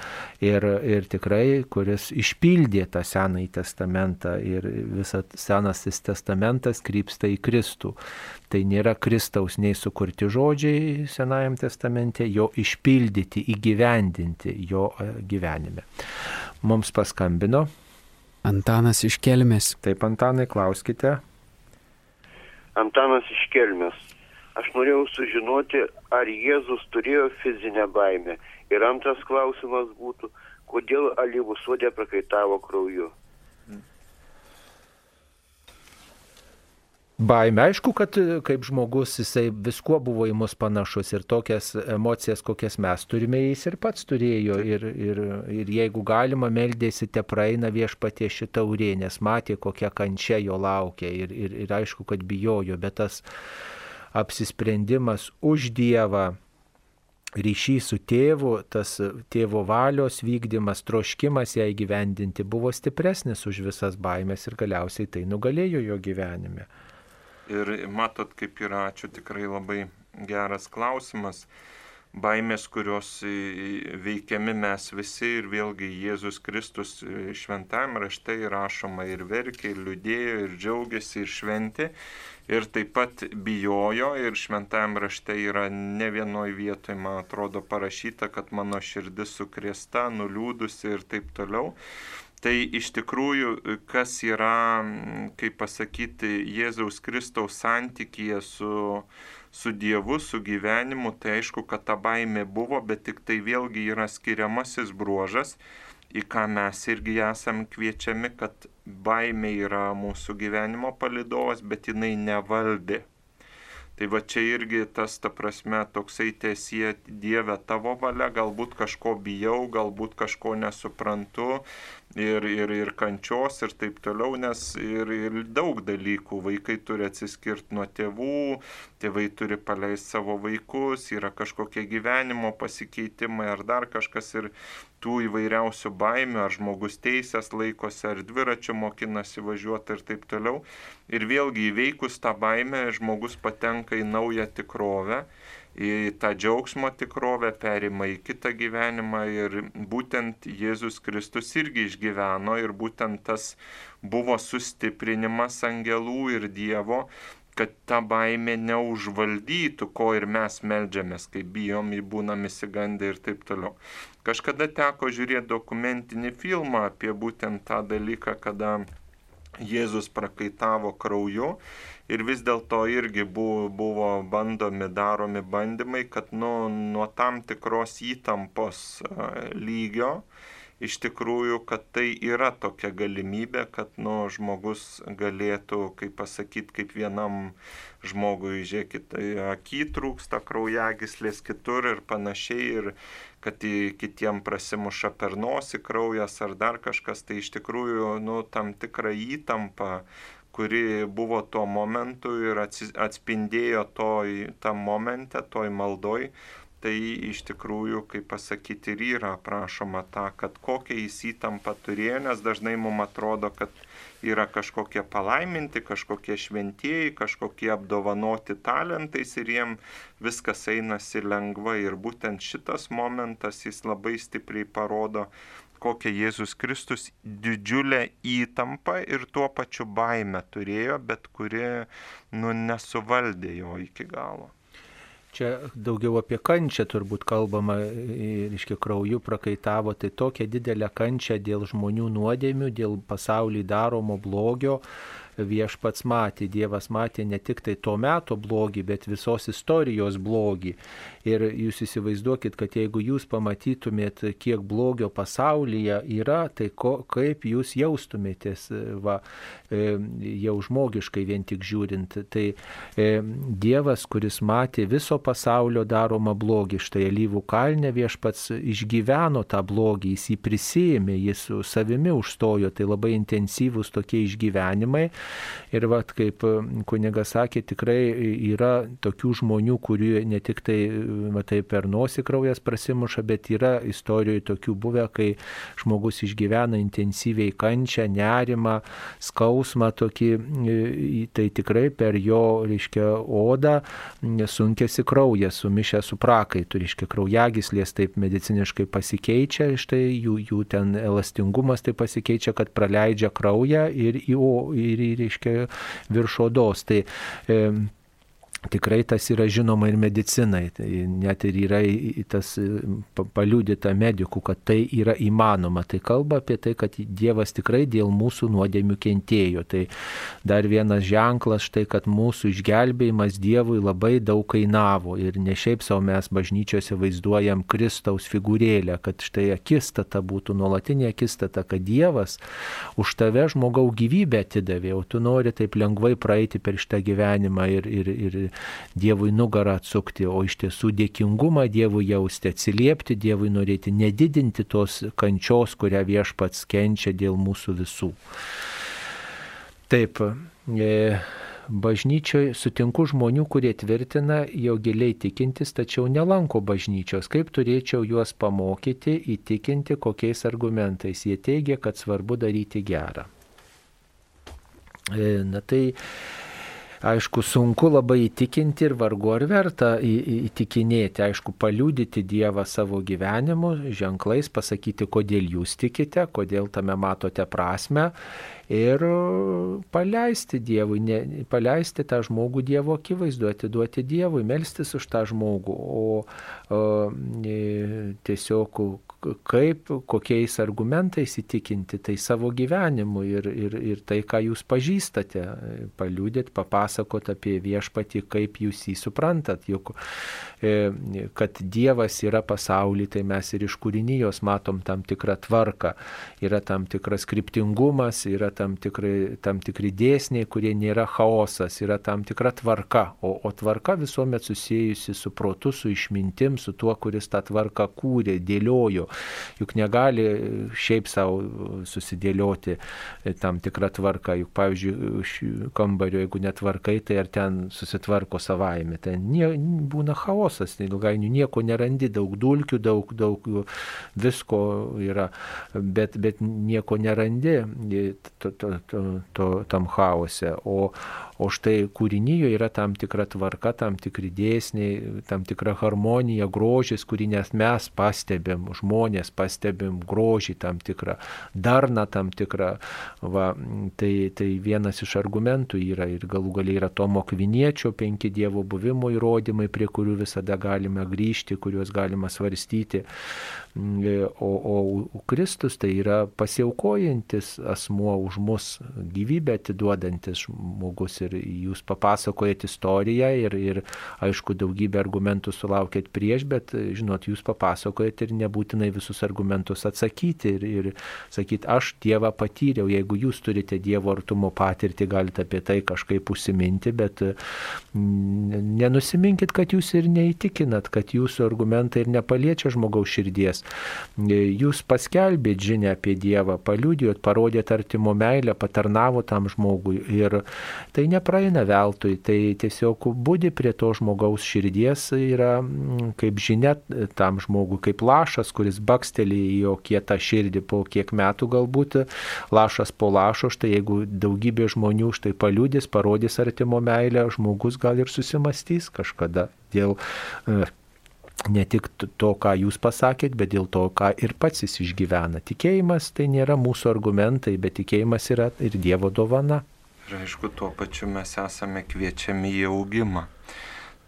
[SPEAKER 1] ir, ir tikrai, kuris išpildė tą Senąjį testamentą ir visas Senasis testamentas krypsta į Kristų. Tai nėra Kristaus nei sukurti žodžiai Senajam testamente, jo išpildyti, įgyvendinti jo e, gyvenime. Mums paskambino.
[SPEAKER 3] Antanas iš Kelmės.
[SPEAKER 1] Taip, Antanai, klauskite.
[SPEAKER 9] Antanas iš Kelmės. Aš norėjau sužinoti, ar Jėzus turėjo fizinę baimę. Ir antras klausimas būtų, kodėl alyvų sodė prakaitavo krauju.
[SPEAKER 1] Baimė, aišku, kad e, kaip žmogus jisai viskuo buvo į mus panašus ir tokias emocijas, kokias mes turime, jis ir pats turėjo. Ir, ir, ir jeigu galima, meldėsi te praeina viešpatie šitą urė, nes matė, kokia kančia jo laukia. Ir, ir, ir aišku, kad bijojo, bet tas apsisprendimas už Dievą ryšys su tėvu, tas tėvo valios vykdymas, troškimas ją įgyvendinti buvo stipresnis už visas baimės ir galiausiai tai nugalėjo jo gyvenime.
[SPEAKER 2] Ir matot, kaip yra, ačiū tikrai labai geras klausimas. Baimės, kurios veikiami mes visi ir vėlgi Jėzus Kristus šventajame rašte įrašoma ir verkė, ir liūdėjo, ir džiaugiasi, ir šventė. Ir taip pat bijojo ir šventajame rašte yra ne vienoje vietoje, man atrodo, parašyta, kad mano širdis sukrėsta, nuliūdusi ir taip toliau. Tai iš tikrųjų, kas yra, kaip pasakyti, Jėzaus Kristaus santykėje su, su Dievu, su gyvenimu, tai aišku, kad ta baimė buvo, bet tik tai vėlgi yra skiriamasis bruožas, į ką mes irgi esam kviečiami, kad baimė yra mūsų gyvenimo palidovas, bet jinai nevaldė. Tai va čia irgi tas, ta prasme, toksai tiesie Dieve tavo valia, galbūt kažko bijau, galbūt kažko nesuprantu, ir, ir, ir kančios ir taip toliau, nes ir, ir daug dalykų. Vaikai turi atsiskirti nuo tėvų, tėvai turi paleisti savo vaikus, yra kažkokie gyvenimo pasikeitimai ar dar kažkas ir tų įvairiausių baimių, ar žmogus teisės laikosi, ar dviračiu mokinasi važiuoti ir taip toliau. Ir vėlgi įveikus tą baimę žmogus patenka į naują tikrovę į tą džiaugsmo tikrovę, perima į kitą gyvenimą ir būtent Jėzus Kristus irgi išgyveno ir būtent tas buvo sustiprinimas angelų ir Dievo, kad ta baimė neužvaldytų, ko ir mes melžiamės, kai bijom, būnam įsigandę ir taip toliau. Kažkada teko žiūrėti dokumentinį filmą apie būtent tą dalyką, kada Jėzus prakaitavo krauju ir vis dėlto irgi buvo, buvo bandomi, daromi bandymai, kad nu, nuo tam tikros įtampos lygio iš tikrųjų, kad tai yra tokia galimybė, kad nu, žmogus galėtų, kaip pasakyti, kaip vienam žmogui, žiūrėkit, akį trūksta, kraujagislės kitur ir panašiai, ir kad kitiem prasimuša per nosį kraujas ar dar kažkas, tai iš tikrųjų nu, tam tikra įtampa kuri buvo tuo momentu ir atspindėjo toj, tam momente, toj maldoj, tai iš tikrųjų, kaip pasakyti, ir yra prašoma tą, kad kokią jis įtampą turėjo, nes dažnai mums atrodo, kad yra kažkokie palaiminti, kažkokie šventieji, kažkokie apdovanoti talentais ir jiem viskas einasi lengvai. Ir būtent šitas momentas jis labai stipriai parodo, kokią Jėzus Kristus didžiulę įtampą ir tuo pačiu baimę turėjo, bet kuri nu, nesuvaldė jo iki galo.
[SPEAKER 1] Čia daugiau apie kančią turbūt kalbama, reiškia, krauju prakaitavo, tai tokia didelė kančia dėl žmonių nuodėmių, dėl pasaulį daromo blogio, viešpats matė, Dievas matė ne tik tai to meto blogį, bet visos istorijos blogį. Ir jūs įsivaizduokit, kad jeigu jūs pamatytumėt, kiek blogio pasaulyje yra, tai ko, kaip jūs jaustumėtės, va, e, jau žmogiškai vien tik žiūrint. Tai e, Dievas, kuris matė viso pasaulio daromą blogį, štai Alyvų kalne viešpats išgyveno tą blogį, jis jį prisėmė, jis su savimi užstojo, tai labai intensyvūs tokie išgyvenimai. Ir vat, kaip kunigas sakė, tikrai yra tokių žmonių, kurie ne tik tai, matai, per nosį kraujas prasimuša, bet yra istorijoje tokių buvę, kai žmogus išgyvena intensyviai kančią, nerimą, skausmą tokį, tai tikrai per jo, reiškia, odą sunkėsi kraujas, sumišę su prakaitu, reiškia, kraujagislės taip mediciniškai pasikeičia, štai jų, jų ten elastingumas taip pasikeičia, kad praleidžia kraują ir į, ir į reiškia virš odos. Tai, Tikrai tas yra žinoma ir medicinai, tai net ir yra tas paliūdita medikų, kad tai yra įmanoma. Tai kalba apie tai, kad Dievas tikrai dėl mūsų nuodėmių kentėjo. Tai dar vienas ženklas štai, kad mūsų išgelbėjimas Dievui labai daug kainavo. Ir ne šiaip savo mes bažnyčiose vaizduojam Kristaus figūrėlę, kad štai akistata būtų nuolatinė akistata, kad Dievas už tave žmogau gyvybę atidavė, o tu nori taip lengvai praeiti per šitą gyvenimą ir, ir, ir Dievui nugarą atsukti, o iš tiesų dėkingumą Dievui jausti, atsiliepti Dievui norėti, nedidinti tos kančios, kurią viešpats kenčia dėl mūsų visų. Taip, e, bažnyčioje sutinku žmonių, kurie tvirtina, jo giliai tikintis, tačiau nelanko bažnyčios. Kaip turėčiau juos pamokyti, įtikinti, kokiais argumentais. Jie teigia, kad svarbu daryti gerą. E, na tai aišku, sunku labai įtikinti ir vargu ar verta įtikinėti, aišku, paliūdyti Dievą savo gyvenimu, ženklais pasakyti, kodėl jūs tikite, kodėl tame matote prasme ir paleisti Dievui, ne, paleisti tą žmogų Dievo akivaizdu, atiduoti Dievui, melstis už tą žmogų, o, o e, tiesiog kaip, kokiais argumentais įtikinti tai savo gyvenimu ir, ir, ir tai, ką jūs pažįstate, paliūdėt, papasakot apie viešpatį, kaip jūs jį suprantat, juk e, kad Dievas yra pasaulyje, tai mes ir iš kūrinijos matom tam tikrą tvarką, yra tam tikras kryptingumas, yra tam, tikrai, tam tikri dėsniai, kurie nėra chaosas, yra tam tikra tvarka, o, o tvarka visuomet susijusi su protu, su išmintim, su tuo, kuris tą tvarką kūrė, dėliojo juk negali šiaip savo susidėlioti tam tikrą tvarką, juk pavyzdžiui, kambario, jeigu netvarkai, tai ar ten susitvarko savaime, ten nie, būna chaosas, ilgainiui nieko nerandi, daug dulkių, daug, daug visko yra, bet, bet nieko nerandi. to, to, to, to, tam chaose. O, O štai kūrinyje yra tam tikra tvarka, tam tikri dėsniai, tam tikra harmonija, grožis, kurį net mes pastebėm, žmonės pastebėm grožį tam tikrą, darną tam tikrą. Va, tai, tai vienas iš argumentų yra ir galų galiai yra Tomo Kviniečio penki Dievo buvimo įrodymai, prie kurių visada galime grįžti, kuriuos galima svarstyti. O, o Kristus tai yra pasiaukojantis asmuo už mus, gyvybę atiduodantis žmogus. Ir jūs papasakojat istoriją ir, ir aišku, daugybę argumentų sulaukėt prieš, bet, žinot, jūs papasakojat ir nebūtinai visus argumentus atsakyti ir, ir sakyti, aš Dievą patyriau. Jeigu jūs turite Dievo artumo patirtį, galite apie tai kažkaip užsiminti, bet nenusiminkit, kad jūs ir neįtikinat, kad jūsų argumentai ir nepaliečia žmogaus širdies. Jūs paskelbėt žinę apie Dievą, paliudijot, parodėt artimo meilę, patarnavo tam žmogui ir tai nepraeina veltui, tai tiesiog būdi prie to žmogaus širdies yra mm, kaip žinia tam žmogui, kaip lašas, kuris bakstelį į jo kietą širdį po kiek metų galbūt, lašas po lašo, štai jeigu daugybė žmonių štai paliudys, parodys artimo meilę, žmogus gal ir susimastys kažkada dėl e, ne tik to, ką jūs pasakėt, bet dėl to, ką ir pats jis išgyvena. Tikėjimas tai nėra mūsų argumentai, bet tikėjimas yra ir Dievo dovana.
[SPEAKER 2] Ir aišku, tuo pačiu mes esame kviečiami į augimą.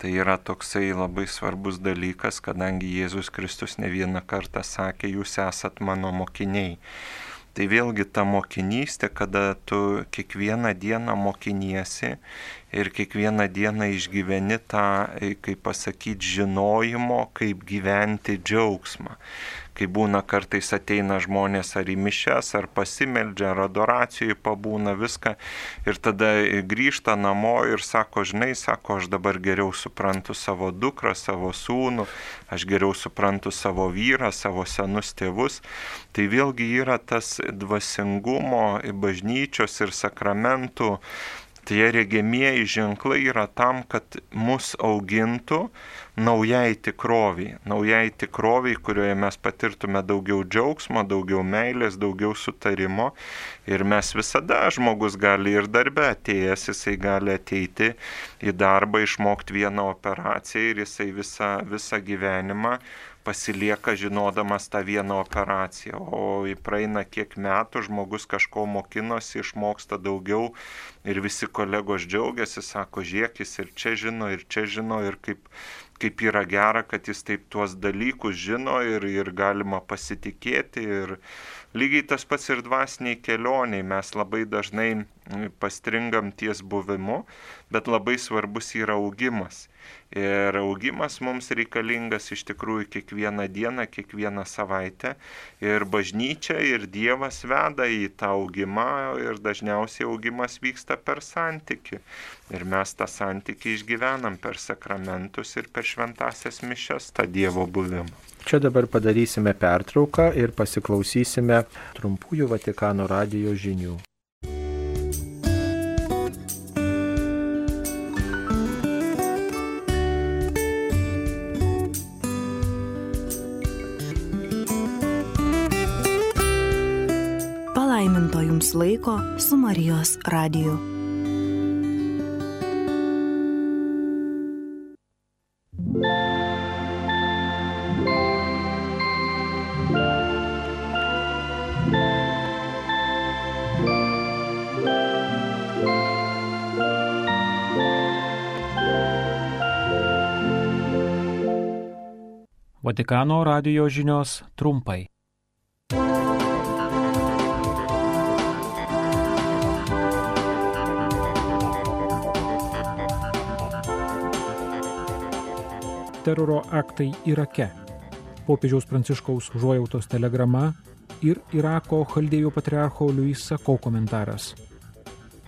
[SPEAKER 2] Tai yra toksai labai svarbus dalykas, kadangi Jėzus Kristus ne vieną kartą sakė, jūs esat mano mokiniai. Tai vėlgi ta mokinystė, kada tu kiekvieną dieną mokiniesi ir kiekvieną dieną išgyveni tą, kaip pasakyti, žinojimo, kaip gyventi džiaugsmą kai būna kartais ateina žmonės ar į mišes, ar pasimeldžia, ar adoracijai pabūna viską ir tada grįžta namo ir sako, žinai, sako, aš dabar geriau suprantu savo dukrą, savo sūnų, aš geriau suprantu savo vyrą, savo senus tėvus. Tai vėlgi yra tas dvasingumo, bažnyčios ir sakramentų tie regėmieji ženklai yra tam, kad mus augintų, naujai tikroviai, naujai tikroviai, kurioje mes patirtume daugiau džiaugsmo, daugiau meilės, daugiau sutarimo. Ir mes visada, žmogus gali ir darbe atėjęs, jisai gali ateiti į darbą, išmokti vieną operaciją ir jisai visą, visą gyvenimą pasilieka žinodamas tą vieną operaciją, o praeina kiek metų, žmogus kažko mokinosi, išmoksta daugiau ir visi kolegos džiaugiasi, sako, žiūrėk, jis ir čia žino, ir čia žino, ir kaip kaip yra gera, kad jis taip tuos dalykus žino ir, ir galima pasitikėti. Ir lygiai tas pats ir dvasiniai kelioniai. Mes labai dažnai pastringam ties buvimu, bet labai svarbus yra augimas. Ir augimas mums reikalingas iš tikrųjų kiekvieną dieną, kiekvieną savaitę. Ir bažnyčia, ir Dievas veda į tą augimą ir dažniausiai augimas vyksta per santyki. Ir mes tą santyki išgyvenam per sakramentus ir per šventasias mišes, tą Dievo buvimą.
[SPEAKER 1] Čia dabar padarysime pertrauką ir pasiklausysime trumpųjų Vatikano radio žinių.
[SPEAKER 10] jums laiko su Marijos radiju.
[SPEAKER 11] Vatikano radio žinios trumpai. teroro aktai Irake, popiežiaus pranciškaus užuojautos telegrama ir Irako chaldėjų patriarcho Luis Sako komentaras.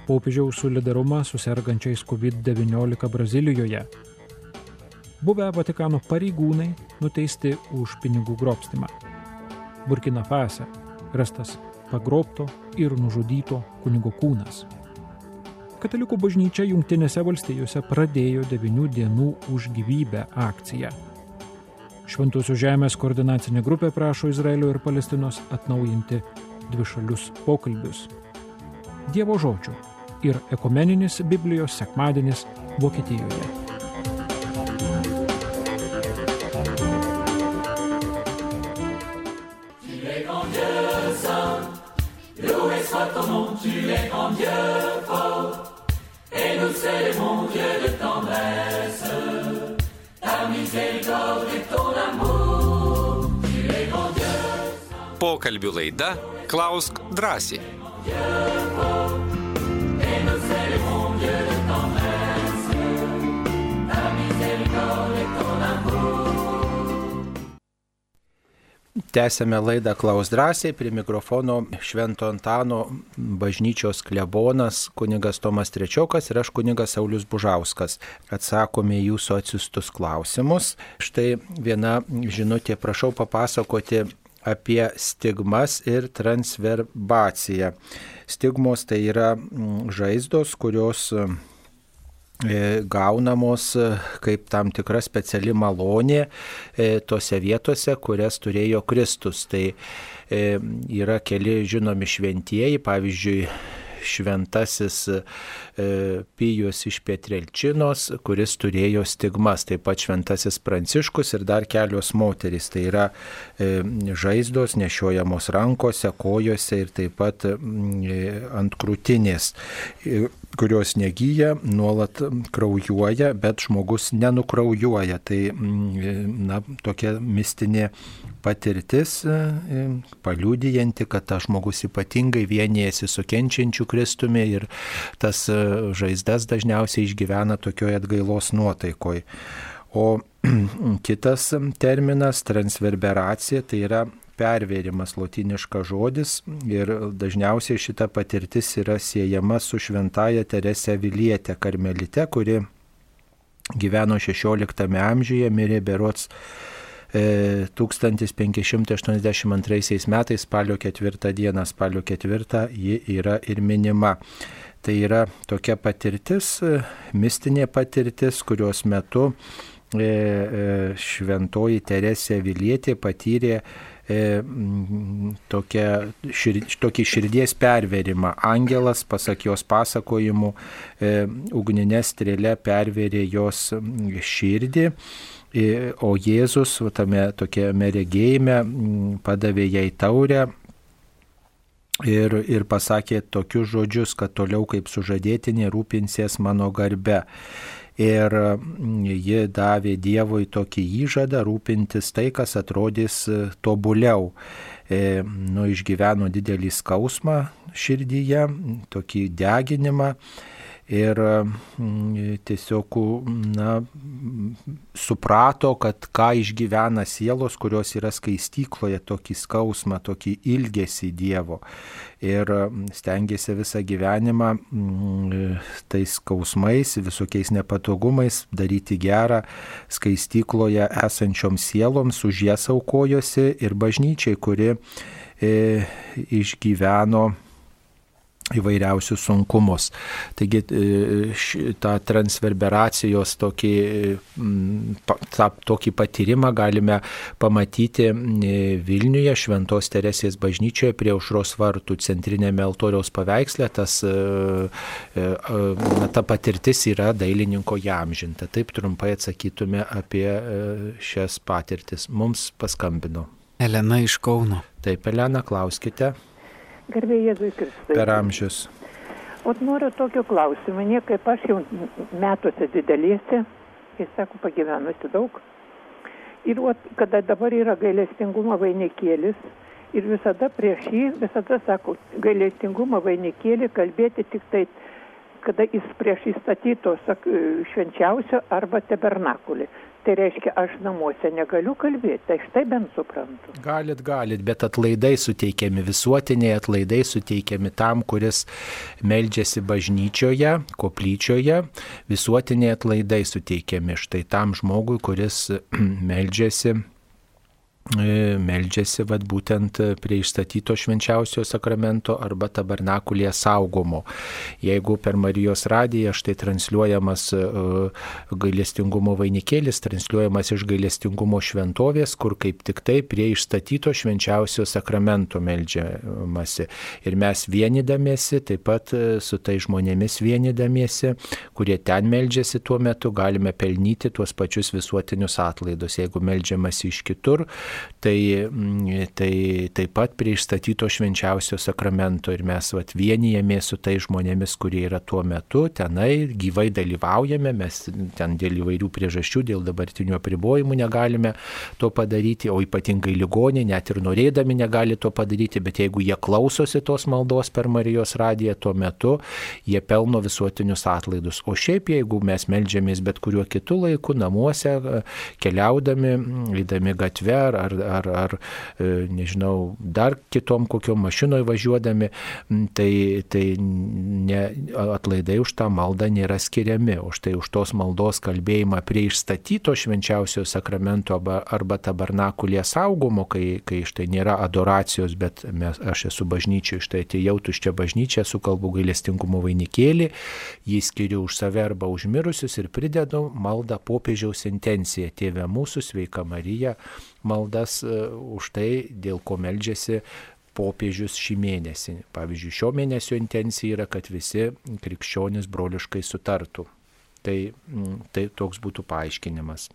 [SPEAKER 11] Popiežiaus solidarumą su sergančiais COVID-19 Brazilijoje. Buvę Vatikano pareigūnai nuteisti už pinigų grobstimą. Burkina Fase rastas pagrobto ir nužudyto kunigo kūnas. Katalikų bažnyčia Junktinėse valstijose pradėjo 9 dienų už gyvybę akciją. Šventosios žemės koordinacinė grupė prašo Izraelio ir Palestinos atnaujinti dvišalius pokalbius. Dievo žodžių ir ekumeninis Biblijos sekmadienis Vokietijoje.
[SPEAKER 12] Loué soit ton nom, tu es grand Dieu fort, et nous célébrons Dieu de tendresse, ta miséricorde et ton amour, tu es grand Dieu.
[SPEAKER 13] Pokalbių laida Klausk drąsiai.
[SPEAKER 12] Et
[SPEAKER 1] Tęsėme laidą Klaus drąsiai, prie mikrofono Švento Antano bažnyčios klebonas kunigas Tomas Trečiokas ir aš kunigas Saulis Bužauskas. Atsakome jūsų atsiustus klausimus. Štai viena žinutė, prašau papasakoti apie stigmas ir transverbaciją. Stigmos tai yra mm, žaizdos, kurios gaunamos e, kaip tam tikra speciali malonė e, tose vietose, kurias turėjo Kristus. Tai yra keli žinomi šventieji, pavyzdžiui, šventasis Pijus iš Pietrelčinos, kuris turėjo stigmas, taip pat šventasis Pranciškus ir dar kelios moterys. Tai yra žaizdos nešiojamos rankose, kojose ir taip pat ant krūtinės kurios negyja, nuolat kraujuoja, bet žmogus nenukraujuoja. Tai na, tokia mistinė patirtis, paliūdijanti, kad tas žmogus ypatingai vienijasi su kenčiančiu Kristumi ir tas žaizdas dažniausiai išgyvena tokioje atgailos nuotaikoje. O *clears throat* kitas terminas - transverberacija, tai yra pervėrimas lotiniškas žodis ir dažniausiai šita patirtis yra siejama su šventaja Terese Vilietė karmelite, kuri gyveno 16 amžiuje, mirė berots 1582 metais spalio 4 dieną, spalio 4 ji yra ir minima. Tai yra tokia patirtis, mistinė patirtis, kurios metu šventoji Teresė Vilietė patyrė tokia, šir, tokį širdies perverimą. Angelas, pasak jos pasakojimų, ugninė strėlė perverė jos širdį. O Jėzus tame tokiame regėjime padavė jai taurę ir, ir pasakė tokius žodžius, kad toliau kaip sužadėtinė rūpinsies mano garbe ir ji davė Dievui tokį įžadą rūpintis tai, kas atrodys tobuliau. E, nu, išgyveno didelį skausmą širdyje, tokį deginimą ir mm, tiesiog na, suprato, kad ką išgyvena sielos, kurios yra skaistykloje, tokį skausmą, tokį ilgesį Dievo. Ir mm, stengiasi visą gyvenimą mm, tais skausmais, visokiais nepatogumais daryti gerą skaistykloje esančioms sieloms, už jas aukojosi ir bažnyčiai, kuri e, išgyveno įvairiausius sunkumus. Taigi tą transverberacijos tokį, tą, tokį patyrimą galime pamatyti Vilniuje, Šventos Teresės bažnyčioje prie aušros vartų centrinėme altoriaus paveiksle. Tas, na, ta patirtis yra dailininko jamžinta. Taip trumpai atsakytume apie šias patirtis. Mums paskambino.
[SPEAKER 3] Elena iš Kauno.
[SPEAKER 1] Taip, Elena, klauskite.
[SPEAKER 14] Garbė Jėzui Kristui.
[SPEAKER 1] Per amžius.
[SPEAKER 14] O noriu tokio klausimo, ne kaip aš jau metuose didelėse, kai sako, pagyvenusi daug. Ir o, kada dabar yra gailestingumo vainikėlis, ir visada prieš jį, visada sako, gailestingumo vainikėlį kalbėti tik tai, kada jis prieš įstatyto švenčiausio arba tabernakulį. Tai reiškia, aš namuose negaliu kalbėti, tai štai bent suprantu.
[SPEAKER 1] Galit, galit, bet atlaidai suteikiami, visuotiniai atlaidai suteikiami tam, kuris meldžiasi bažnyčioje, koplyčioje, visuotiniai atlaidai suteikiami štai tam žmogui, kuris *clears throat* meldžiasi meldžiasi vat, būtent prie išstatyto švenčiausio sakramento arba tabernakulėje saugomo. Jeigu per Marijos radiją štai transliuojamas e, gailestingumo vainikėlis, transliuojamas iš gailestingumo šventovės, kur kaip tik tai prie išstatyto švenčiausio sakramento meldžiamasi. Ir mes vienydamiesi, taip pat e, su tai žmonėmis vienydamiesi, kurie ten meldžiasi tuo metu, galime pelnyti tuos pačius visuotinius atlaidus. Jeigu meldžiamasi iš kitur, tai, mm, tai taip pat prie išstatyto švenčiausio sakramento ir mes vat, vienijame su tai žmonėmis, kurie yra tuo metu, tenai gyvai dalyvaujame, mes ten dėl įvairių priežasčių, dėl dabartinių apribojimų negalime to padaryti, o ypatingai ligoniai net ir norėdami negali to padaryti, bet jeigu jie klausosi tos maldos per Marijos radiją tuo metu, jie pelno visuotinius atlaidus. O šiaip jeigu mes melžiamės bet kuriuo kitu laiku, namuose, keliaudami, eidami gatve ar, ar, ar, ar nežinau, dar kitom kokiom mašinoje važiuodami, tai, tai ne, atlaidai už tą maldą nėra skiriami. Už tai už tos maldos kalbėjimą prie išstatyto švenčiausio sakramento arba, arba tabernakulė saugomo, kai, kai štai nėra adoracijos, bet mes, aš esu bažnyčia, štai atėjau tuščia bažnyčia, sukalbu gailestingumo vainikėlį, jį skiriu už save arba už mirusius ir pridedu maldą popiežiaus intenciją. Tėve mūsų sveika Marija, maldas už tai, dėl ko meldžiasi popiežius šį mėnesį. Pavyzdžiui, šio mėnesio intencija yra, kad visi krikščionys broliškai sutartų. Tai, tai toks būtų paaiškinimas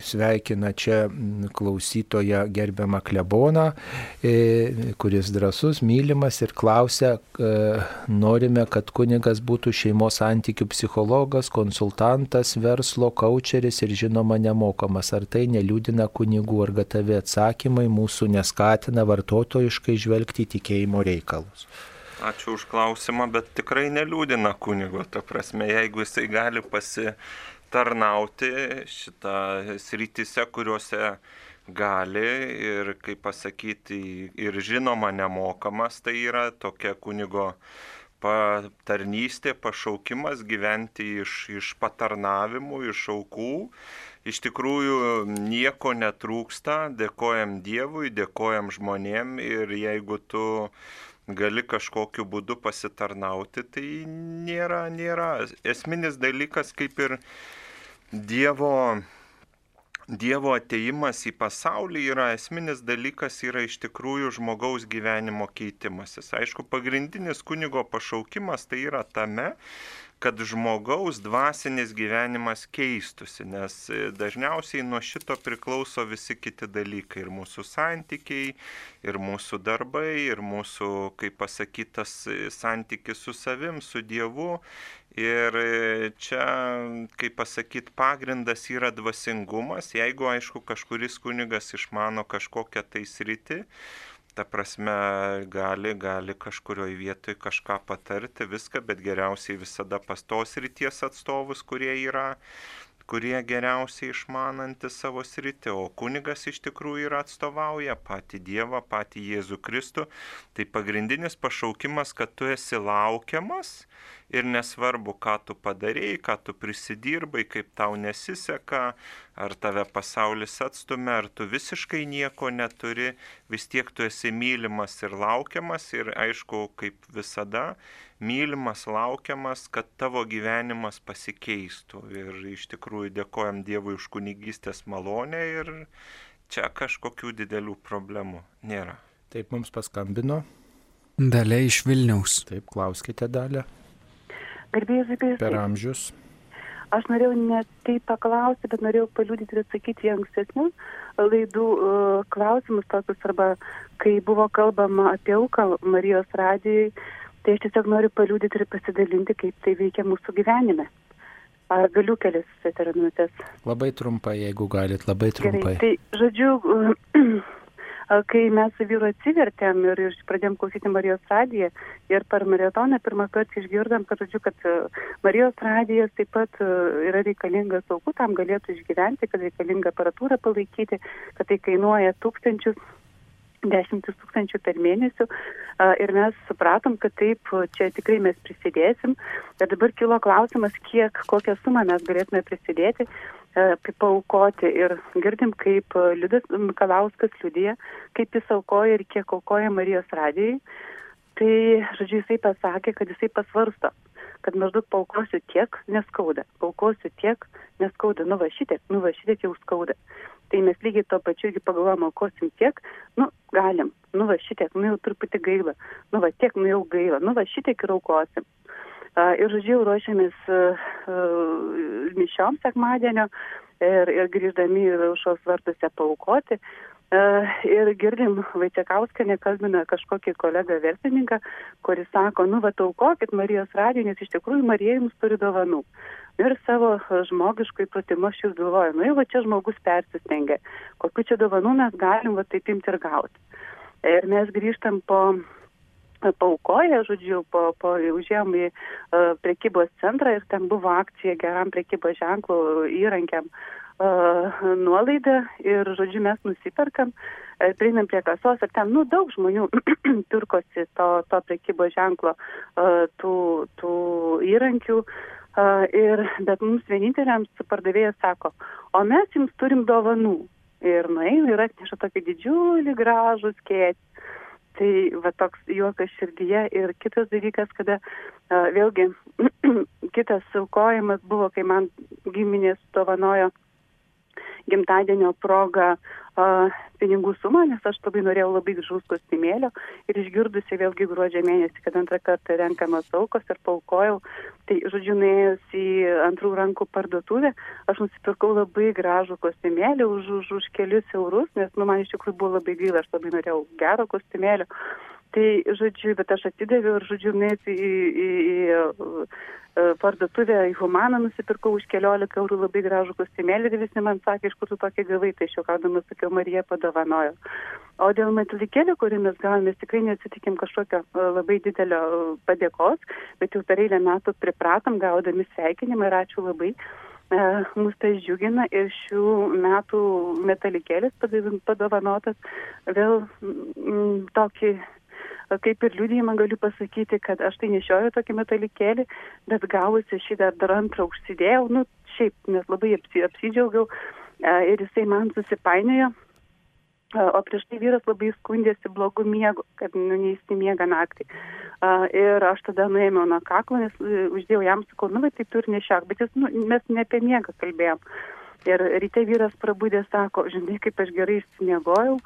[SPEAKER 1] sveikina čia klausytoją gerbiamą kleboną, e, kuris drasus, mylimas ir klausia, e, norime, kad kunigas būtų šeimos santykių psichologas, konsultantas, verslo, kočeris ir žinoma nemokamas. Ar tai neliūdina kunigų, ar gatavi atsakymai mūsų neskatina vartotojiškai žvelgti į tikėjimo reikalus?
[SPEAKER 2] Ačiū už klausimą, bet tikrai neliūdina kunigo. Ta prasme, jeigu jisai gali pasi tarnauti šitą srityse, kuriuose gali ir, kaip pasakyti, ir žinoma nemokamas, tai yra tokia kunigo patarnystė, pašaukimas gyventi iš, iš patarnavimų, iš aukų. Iš tikrųjų nieko netrūksta, dėkojam Dievui, dėkojam žmonėm ir jeigu tu gali kažkokiu būdu pasitarnauti, tai nėra, nėra. Esminis dalykas kaip ir Dievo, dievo ateimas į pasaulį yra esminis dalykas, yra iš tikrųjų žmogaus gyvenimo keitimasis. Aišku, pagrindinis kunigo pašaukimas tai yra tame, kad žmogaus dvasinis gyvenimas keistusi, nes dažniausiai nuo šito priklauso visi kiti dalykai ir mūsų santykiai, ir mūsų darbai, ir mūsų, kaip pasakytas, santykis su savim, su Dievu Ir e, čia, kaip pasakyti, pagrindas yra dvasingumas. Jeigu, aišku, kažkuris kunigas išmano kažkokią tai sritį, ta prasme, gali, gali kažkurioje vietoje kažką patarti, viską, bet geriausiai visada pas tos ryties atstovus, kurie yra kurie geriausiai išmananti savo sritį, o kunigas iš tikrųjų yra atstovauja patį Dievą, patį Jėzų Kristų. Tai pagrindinis pašaukimas, kad tu esi laukiamas ir nesvarbu, ką tu padarėjai, ką tu prisidirbai, kaip tau nesiseka, ar tave pasaulis atstumia, ar tu visiškai nieko neturi, vis tiek tu esi mylimas ir laukiamas ir aišku, kaip visada, mylimas, laukiamas, kad tavo gyvenimas pasikeistų. Ir iš tikrųjų dėkojam Dievui už kunigystės malonę ir čia kažkokių didelių problemų nėra.
[SPEAKER 1] Taip mums paskambino.
[SPEAKER 3] Dalė iš Vilniaus.
[SPEAKER 1] Taip, klauskite dalę.
[SPEAKER 15] Garbėjai Zikrai.
[SPEAKER 1] Per amžius.
[SPEAKER 15] Aš norėjau ne taip paklausti, bet norėjau paliūdyti ir atsakyti į ankstesnius laidų uh, klausimus tokius, arba kai buvo kalbama apie auką Marijos radijai, tai aš tiesiog noriu paliūdyti ir pasidalinti, kaip tai veikia mūsų gyvenime. Ar galiu kelias minutės?
[SPEAKER 1] Labai trumpai, jeigu galit, labai trumpai.
[SPEAKER 15] Gerai, tai, žodžiu, *clears throat* kai mes su vyru atsivertėm ir pradėjom klausyti Marijos radiją ir per maratoną pirmą kartą išgirdom, kad, žodžiu, kad Marijos radijas taip pat yra reikalingas aukų, tam galėtų išgyventi, kad reikalinga aparatūrą palaikyti, kad tai kainuoja tūkstančius dešimtis tūkstančių per mėnesių ir mes supratom, kad taip, čia tikrai mes prisidėsim. Ir dabar kilo klausimas, kiek, kokią sumą mes galėtume prisidėti, paukoti. Ir girdim, kaip Liudas Mikalauskas liudija, kaip jis aukoja ir kiek aukoja Marijos radijai. Tai, žodžiu, jisai pasakė, kad jisai pasvarsto, kad maždaug paukosiu tiek, neskauda. Paukosiu tiek, neskauda. Nu va šitiek, nu va šitiek jau skauda. Tai mes lygiai to pačiu irgi pagalvojom, aukosim tiek, nu galim, nu va šitiek, nu jau truputį gaila, nu va tiek, nu jau gaila, nu va šitiek ir aukosim. Uh, ir žodžiu, ruošiamės uh, uh, mišiom sekmadienio ir, ir grįždami į aušos vartuose paukoti. Uh, ir girdim, Vaitiekauską nekalbina kažkokį kolegą verslininką, kuris sako, nu va taukokit Marijos radiją, nes iš tikrųjų Marija jums turi dovanų. Ir savo žmogiškų įpratimų aš jau galvoju, nu jau va čia žmogus persistengia, kokiu čia dovanų mes galim va taip imti ir gauti. Ir mes grįžtam po paukoja, žodžiu, po, po užėjom į uh, prekybos centrą ir ten buvo akcija geram prekybos ženklų įrankiam. uh, nuolaidą ir, žodžiu, mes nusiperkam, uh, prieinam prie kasos ir ten, nu, daug žmonių *clears throat* pirkosi to, to prekybos ženklo tų, tų įrankių. Ir, bet mums vieninteliams pardavėjas sako, o mes jums turim dovanų. Ir nueina ir atneša tokį didžiulį gražų skėtį. Tai va toks juokas širdyje. Ir kitas dalykas, kada uh, vėlgi *clears throat* kitas aukojimas buvo, kai man giminės dovanojo gimtadienio proga uh, pinigų sumą, nes aš labai norėjau labai gražaus kostiumėlio ir išgirdusi vėlgi gruodžio mėnesį, kad antrą kartą renkamas aukos ir paukojau, tai žodžiu, nuėjus į antrų rankų parduotuvę, aš nusipirkau labai gražų kostiumėlį už, už, už kelius eurus, nes nu, man iš tikrųjų buvo labai gaila, aš labai norėjau gero kostiumėlio. Tai, žodžiu, bet aš atidaviau ir, žodžiu, nuėjus į, į, į parduotuvę į Humaną nusipirkau už keliolika eurų labai gražų kostiumėlį ir visi man sakė, iš kur tu tokį gavai, tai aš jau kaudamas sakiau, Marija padovanojo. O dėl metalikėlio, kurį mes gavome, mes tikrai nesitikim kažkokio labai didelio padėkos, bet jau per eilę metų pripratom gaudami sveikinimą ir ačiū labai. Mus tai džiugina ir šių metų metalikėlis padovanotas vėl m, tokį kaip ir liūdėjimą galiu pasakyti, kad aš tai nešioju tokį metalikėlį, bet gavusi šį dar, dar antrą užsidėjau, nu šiaip, nes labai apsi, apsidžiaugiau ir jisai man susipainiojo. O prieš tai vyras labai skundėsi blogų miegų, kad nu, neįsimiega naktį. Uh, ir aš tada nuėmiau nuo kaklo, nes uh, uždėjau jam, sakau, nu, tai tu ir nešiak, bet jis, nu, mes ne apie miegą kalbėjom. Ir ryte vyras prabūdė, sako, žinai, kaip aš gerai išsimiegojau,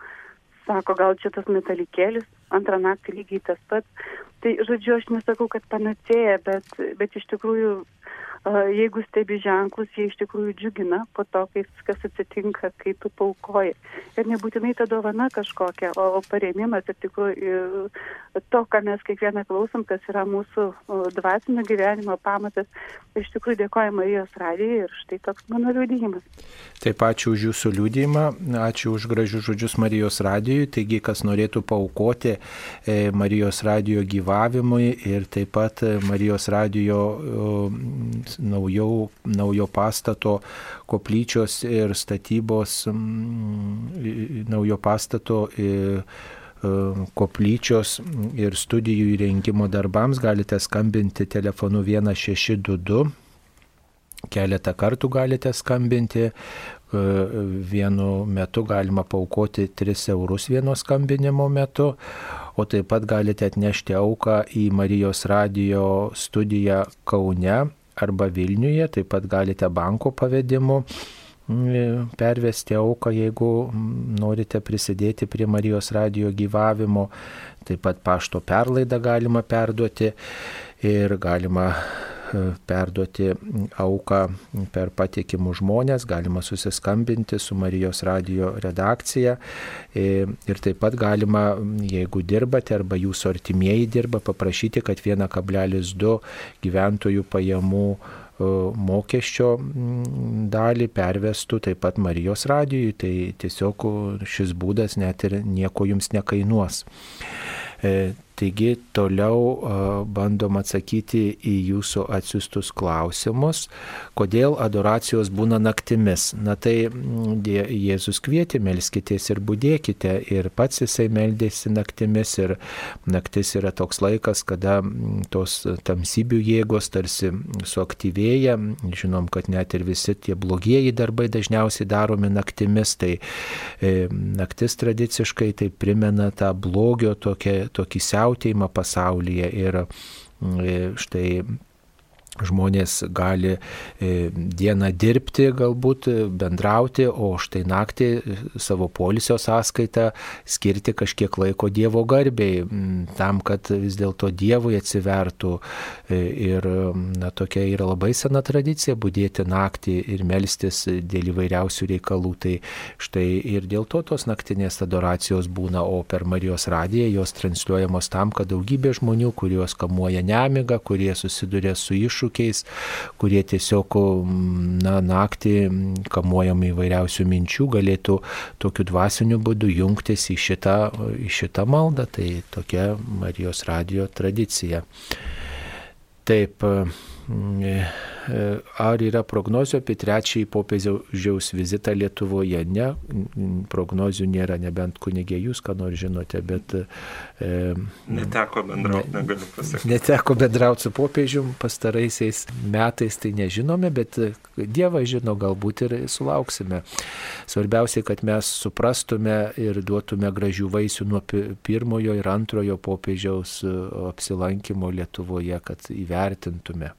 [SPEAKER 15] sako, gal čia tas metalikėlis, antrą naktį lygiai tas pats. Tai, žodžiu, aš nesakau, kad panacėja, bet, bet iš tikrųjų jeigu stebi ženklus, jie iš tikrųjų džiugina po to, kai kas atsitinka, kai tu paukoji. Ir nebūtinai ta dovana kažkokia, o, o paremimas ir tikrųjų to, ką mes kiekvieną klausom, kas yra mūsų dvasinio gyvenimo pamatas. Iš tikrųjų dėkoju Marijos radijai ir štai toks mano liūdėjimas.
[SPEAKER 1] Taip, ačiū už jūsų liūdėjimą, ačiū už gražius žodžius Marijos radijui. Taigi, kas norėtų paukoti e, Marijos radijo gyvavimui ir taip pat Marijos radijo naujo, naujo pastato koplyčios ir statybos, naujo pastato ir koplyčios ir studijų įrengimo darbams galite skambinti telefonu 1622. Keletą kartų galite skambinti, vienu metu galima paukoti 3 eurus vieno skambinimo metu, o taip pat galite atnešti auką į Marijos radio studiją Kaune arba Vilniuje, taip pat galite banko pavedimu mm, pervesti auką, jeigu mm, norite prisidėti prie Marijos radio gyvavimo, taip pat pašto perlaidą galima perduoti ir galima perduoti auką per patikimus žmonės, galima susiskambinti su Marijos radio redakcija ir taip pat galima, jeigu dirbate arba jūsų artimieji dirba, paprašyti, kad 1,2 gyventojų pajamų mokesčio dalį pervestų taip pat Marijos radijui, tai tiesiog šis būdas net ir nieko jums nekainuos. Taigi toliau bandom atsakyti į jūsų atsiustus klausimus, kodėl adoracijos būna naktimis. Na tai Jėzus kvietė, melskitės ir būdėkite ir pats jisai meldėsi naktimis ir naktis yra toks laikas, kada tos tamsybių jėgos tarsi suaktyvėja. Žinom, kad net ir visi tie blogieji darbai dažniausiai daromi naktimis, tai e, naktis tradiciškai tai primena tą blogio tokį, tokį siautėjimą pasaulyje ir e, štai žmonės gali e, dieną dirbti, galbūt bendrauti, o štai naktį savo polisio sąskaitą skirti kažkiek laiko Dievo garbiai, tam, kad vis dėlto Dievui atsivertų. E, ir na, tokia yra labai sena tradicija būdėti naktį ir melstis dėl įvairiausių reikalų. Tai štai ir dėl to tos naktinės adoracijos būna, o per Marijos radiją jos transliuojamos tam, kad daugybė žmonių, kuriuos kamuoja nemiga, kurie susiduria su iššūkiu, iššūkiais, kurie tiesiog na, naktį kamuojami įvairiausių minčių, galėtų tokiu dvasiniu būdu jungtis į šitą, į šitą maldą. Tai tokia Marijos radio tradicija. Taip, ar yra prognozių apie trečiąjį popiežiaus vizitą Lietuvoje? Ne, prognozių nėra, nebent kunigė jūs, ką nors žinote, bet...
[SPEAKER 2] E, neteko bendrauti, ne, negaliu pasakyti.
[SPEAKER 1] Neteko bendrauti su popiežium pastaraisiais metais, tai nežinome, bet Dievas žino, galbūt ir sulauksime. Svarbiausia, kad mes suprastume ir duotume gražių vaisių nuo pirmojo ir antrojo popiežiaus apsilankimo Lietuvoje, kad įvertintume.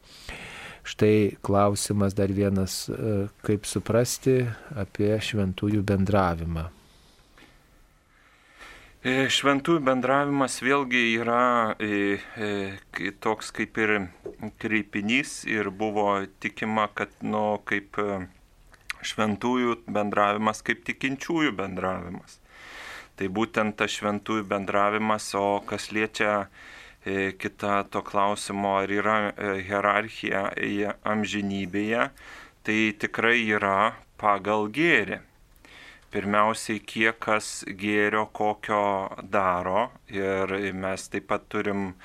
[SPEAKER 1] Štai klausimas dar vienas, e, kaip suprasti apie šventųjų bendravimą.
[SPEAKER 2] E, šventųjų bendravimas vėlgi yra e, toks kaip ir kreipinys ir buvo tikima, kad nu, kaip šventųjų bendravimas, kaip tikinčiųjų bendravimas. Tai būtent tas šventųjų bendravimas, o kas liečia kita to klausimo, ar yra e, hierarchija amžinybėje, tai tikrai yra pagal gėrį. Pirmiausiai, kiek kas gėrio kokio daro ir mes taip pat turim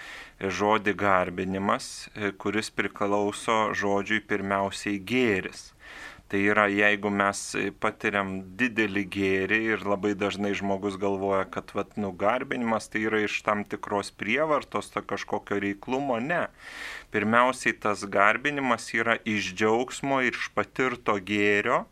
[SPEAKER 2] žodį garbinimas, e, kuris priklauso žodžiui pirmiausiai gėris. Tai yra, jeigu mes patiriam didelį gėrį ir labai dažnai žmogus galvoja, kad vat, nugarbinimas tai yra iš tam tikros prievartos, to kažkokio reiklumo, ne. Pirmiausiai tas garbinimas yra iš džiaugsmo ir iš patirto gėrio.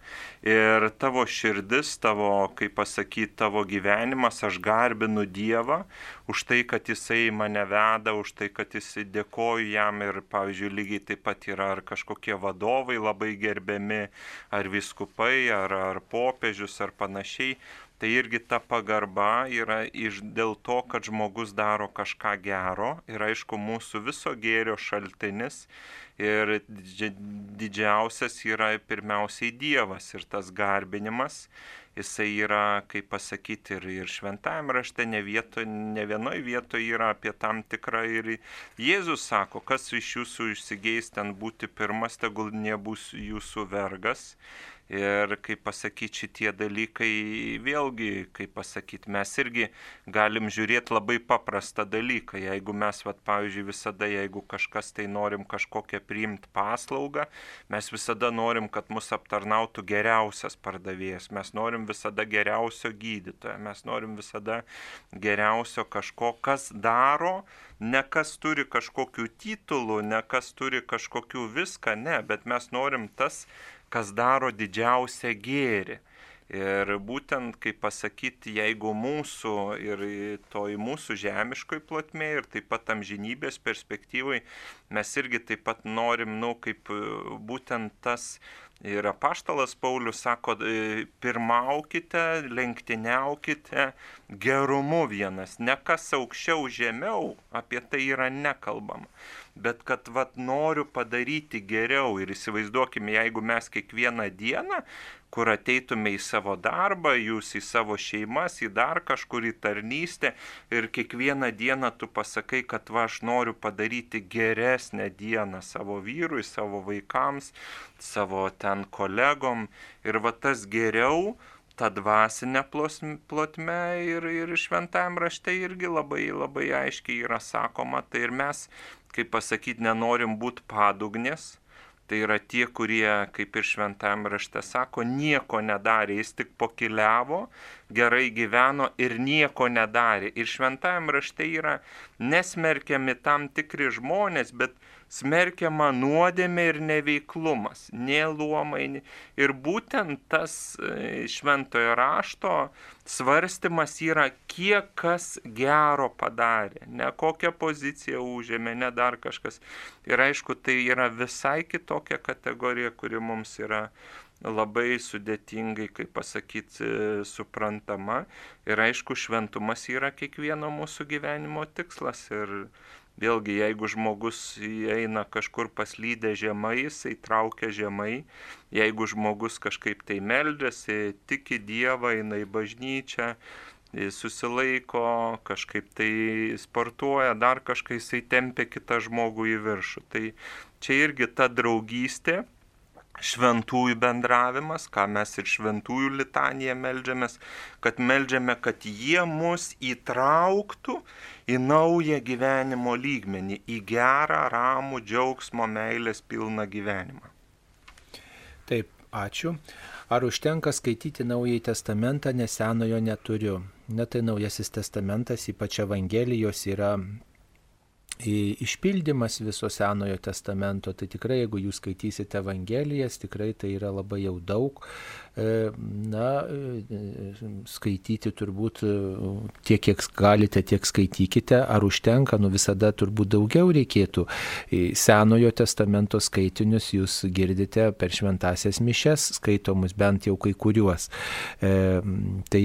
[SPEAKER 2] Ir tavo širdis, tavo, kaip pasakyti, tavo gyvenimas, aš garbinu Dievą už tai, kad Jisai mane veda, už tai, kad Jisai dėkoju jam. Ir, pavyzdžiui, lygiai taip pat yra ar kažkokie vadovai labai gerbiami, ar viskupai, ar, ar popiežius, ar panašiai tai irgi ta pagarba yra iš dėl to, kad žmogus daro kažką gero ir aišku mūsų viso gėrio šaltinis ir didžiausias yra pirmiausiai Dievas ir tas garbinimas. Jisai yra, kaip pasakyti, ir, ir šventajame rašte ne, vieto, ne vienoje vietoje yra apie tam tikrą ir Jėzus sako, kas iš jūsų išsigeis ten būti pirmas, tegul nebus jūsų vergas. Ir kaip pasakyti, šitie dalykai vėlgi, kaip pasakyti, mes irgi galim žiūrėti labai paprastą dalyką. Jeigu mes, vat, pavyzdžiui, visada, jeigu kažkas tai norim kažkokią priimti paslaugą, mes visada norim, kad mus aptarnautų geriausias pardavėjas, mes norim visada geriausio gydytojo, mes norim visada geriausio kažko, kas daro, ne kas turi kažkokių titulų, ne kas turi kažkokių viską, ne, bet mes norim tas, kas daro didžiausią gėrį. Ir būtent, kaip pasakyti, jeigu mūsų ir toj mūsų žemiškoj plotmė ir taip pat amžinybės perspektyvai mes irgi taip pat norim, nu, kaip būtent tas Ir apaštalas Paulius sako, e, pirmaukite, lenktyniaukite gerumu vienas, ne kas aukščiau žemiau, apie tai yra nekalbama bet kad vat noriu padaryti geriau. Ir įsivaizduokime, jeigu mes kiekvieną dieną, kur ateitume į savo darbą, jūs į savo šeimas, į dar kažkur į tarnystę ir kiekvieną dieną tu pasakai, kad va aš noriu padaryti geresnę dieną savo vyrui, savo vaikams, savo ten kolegom. Ir va tas geriau, tą dvasinę plotmę ir, ir šventajam rašte irgi labai labai aiškiai yra sakoma, tai ir mes, kaip pasakyti, nenorim būti padugnės, Tai yra tie, kurie, kaip ir šventam rašte sako, nieko nedarė, jis tik pokiliavo, gerai gyveno ir nieko nedarė. Ir šventam rašte yra nesmerkiami tam tikri žmonės, bet smerkiama nuodėmė ir neveiklumas, neluomai. Ir būtent tas e, šventojo rašto svarstymas yra, kiek kas gero padarė, ne kokią poziciją užėmė, ne dar kažkas. Ir aišku, tai yra visai kitokia kategorija, kuri mums yra labai sudėtingai, kaip pasakyti, e, suprantama. Ir aišku, šventumas yra kiekvieno mūsų gyvenimo tikslas. Ir Vėlgi, jeigu žmogus eina kažkur paslydė žemai, jisai traukia žemai. Jeigu žmogus kažkaip tai meldžiasi, tiki Dievą, eina į bažnyčią, susilaiko, kažkaip tai sportuoja, dar kažkaip jisai tempia kitą žmogų į viršų. Tai čia irgi ta draugystė šventųjų bendravimas, ką mes ir šventųjų litaniją melžiamės, kad melžiame, kad jie mus įtrauktų į naują gyvenimo lygmenį, į gerą, ramų, džiaugsmo, meilės pilną gyvenimą.
[SPEAKER 1] Taip, ačiū. Ar užtenka skaityti Naująjį Testamentą, nes Senojo neturiu? Net tai Naujasis Testamentas, ypač Evangelijos, yra išpildymas viso Senojo testamento, tai tikrai jeigu jūs skaitysite Evangelijas, tikrai tai yra labai jau daug. E, na, e, skaityti turbūt e, tiek, kiek galite, tiek skaitykite, ar užtenka, nu visada turbūt daugiau reikėtų. Senojo testamento skaitinius jūs girdite per šventasias mišes, skaitomus bent jau kai kuriuos. E, tai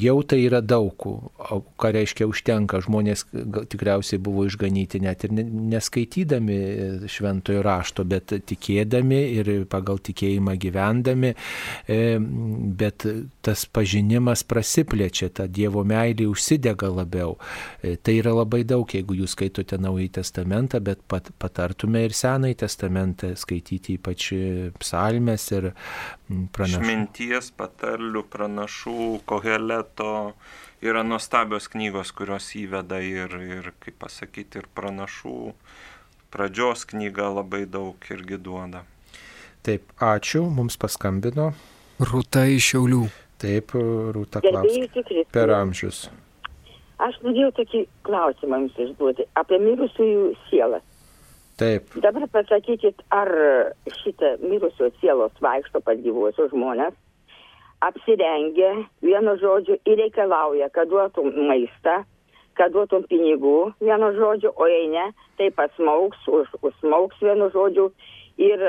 [SPEAKER 1] jau tai yra daug, o ką reiškia užtenka, žmonės tikriausiai buvo išganyti net ir neskaitydami šventojo rašto, bet tikėdami ir pagal tikėjimą gyvendami. E, bet tas pažinimas prasiplečia, ta Dievo meilė užsidega labiau. E, tai yra labai daug, jeigu jūs skaitote Naująjį Testamentą, bet pat, patartume ir Senąjį Testamentą skaityti ypač e, psalmes ir
[SPEAKER 2] pranašų. Išminties patarlių, pranašų, koheleto yra nuostabios knygos, kurios įveda ir, ir kaip pasakyti, ir pranašų. Pradžios knyga labai daug irgi duoda.
[SPEAKER 1] Taip, ačiū, mums paskambino.
[SPEAKER 3] Rūta iš Šiaulių.
[SPEAKER 1] Taip, Rūta klausia. Per amžius.
[SPEAKER 16] Aš norėjau tokį klausimą jums išduoti apie mirusiųjų sielą.
[SPEAKER 1] Taip.
[SPEAKER 16] Dabar pasakykit, ar šitą mirusio sielos vaikšto pas gyvuosius žmonės, apsirengia, vienu žodžiu, ir reikalauja, kad duotum maistą, kad duotum pinigų, vienu žodžiu, o jei ne, tai pasmauks, už, užsmauks vienu žodžiu ir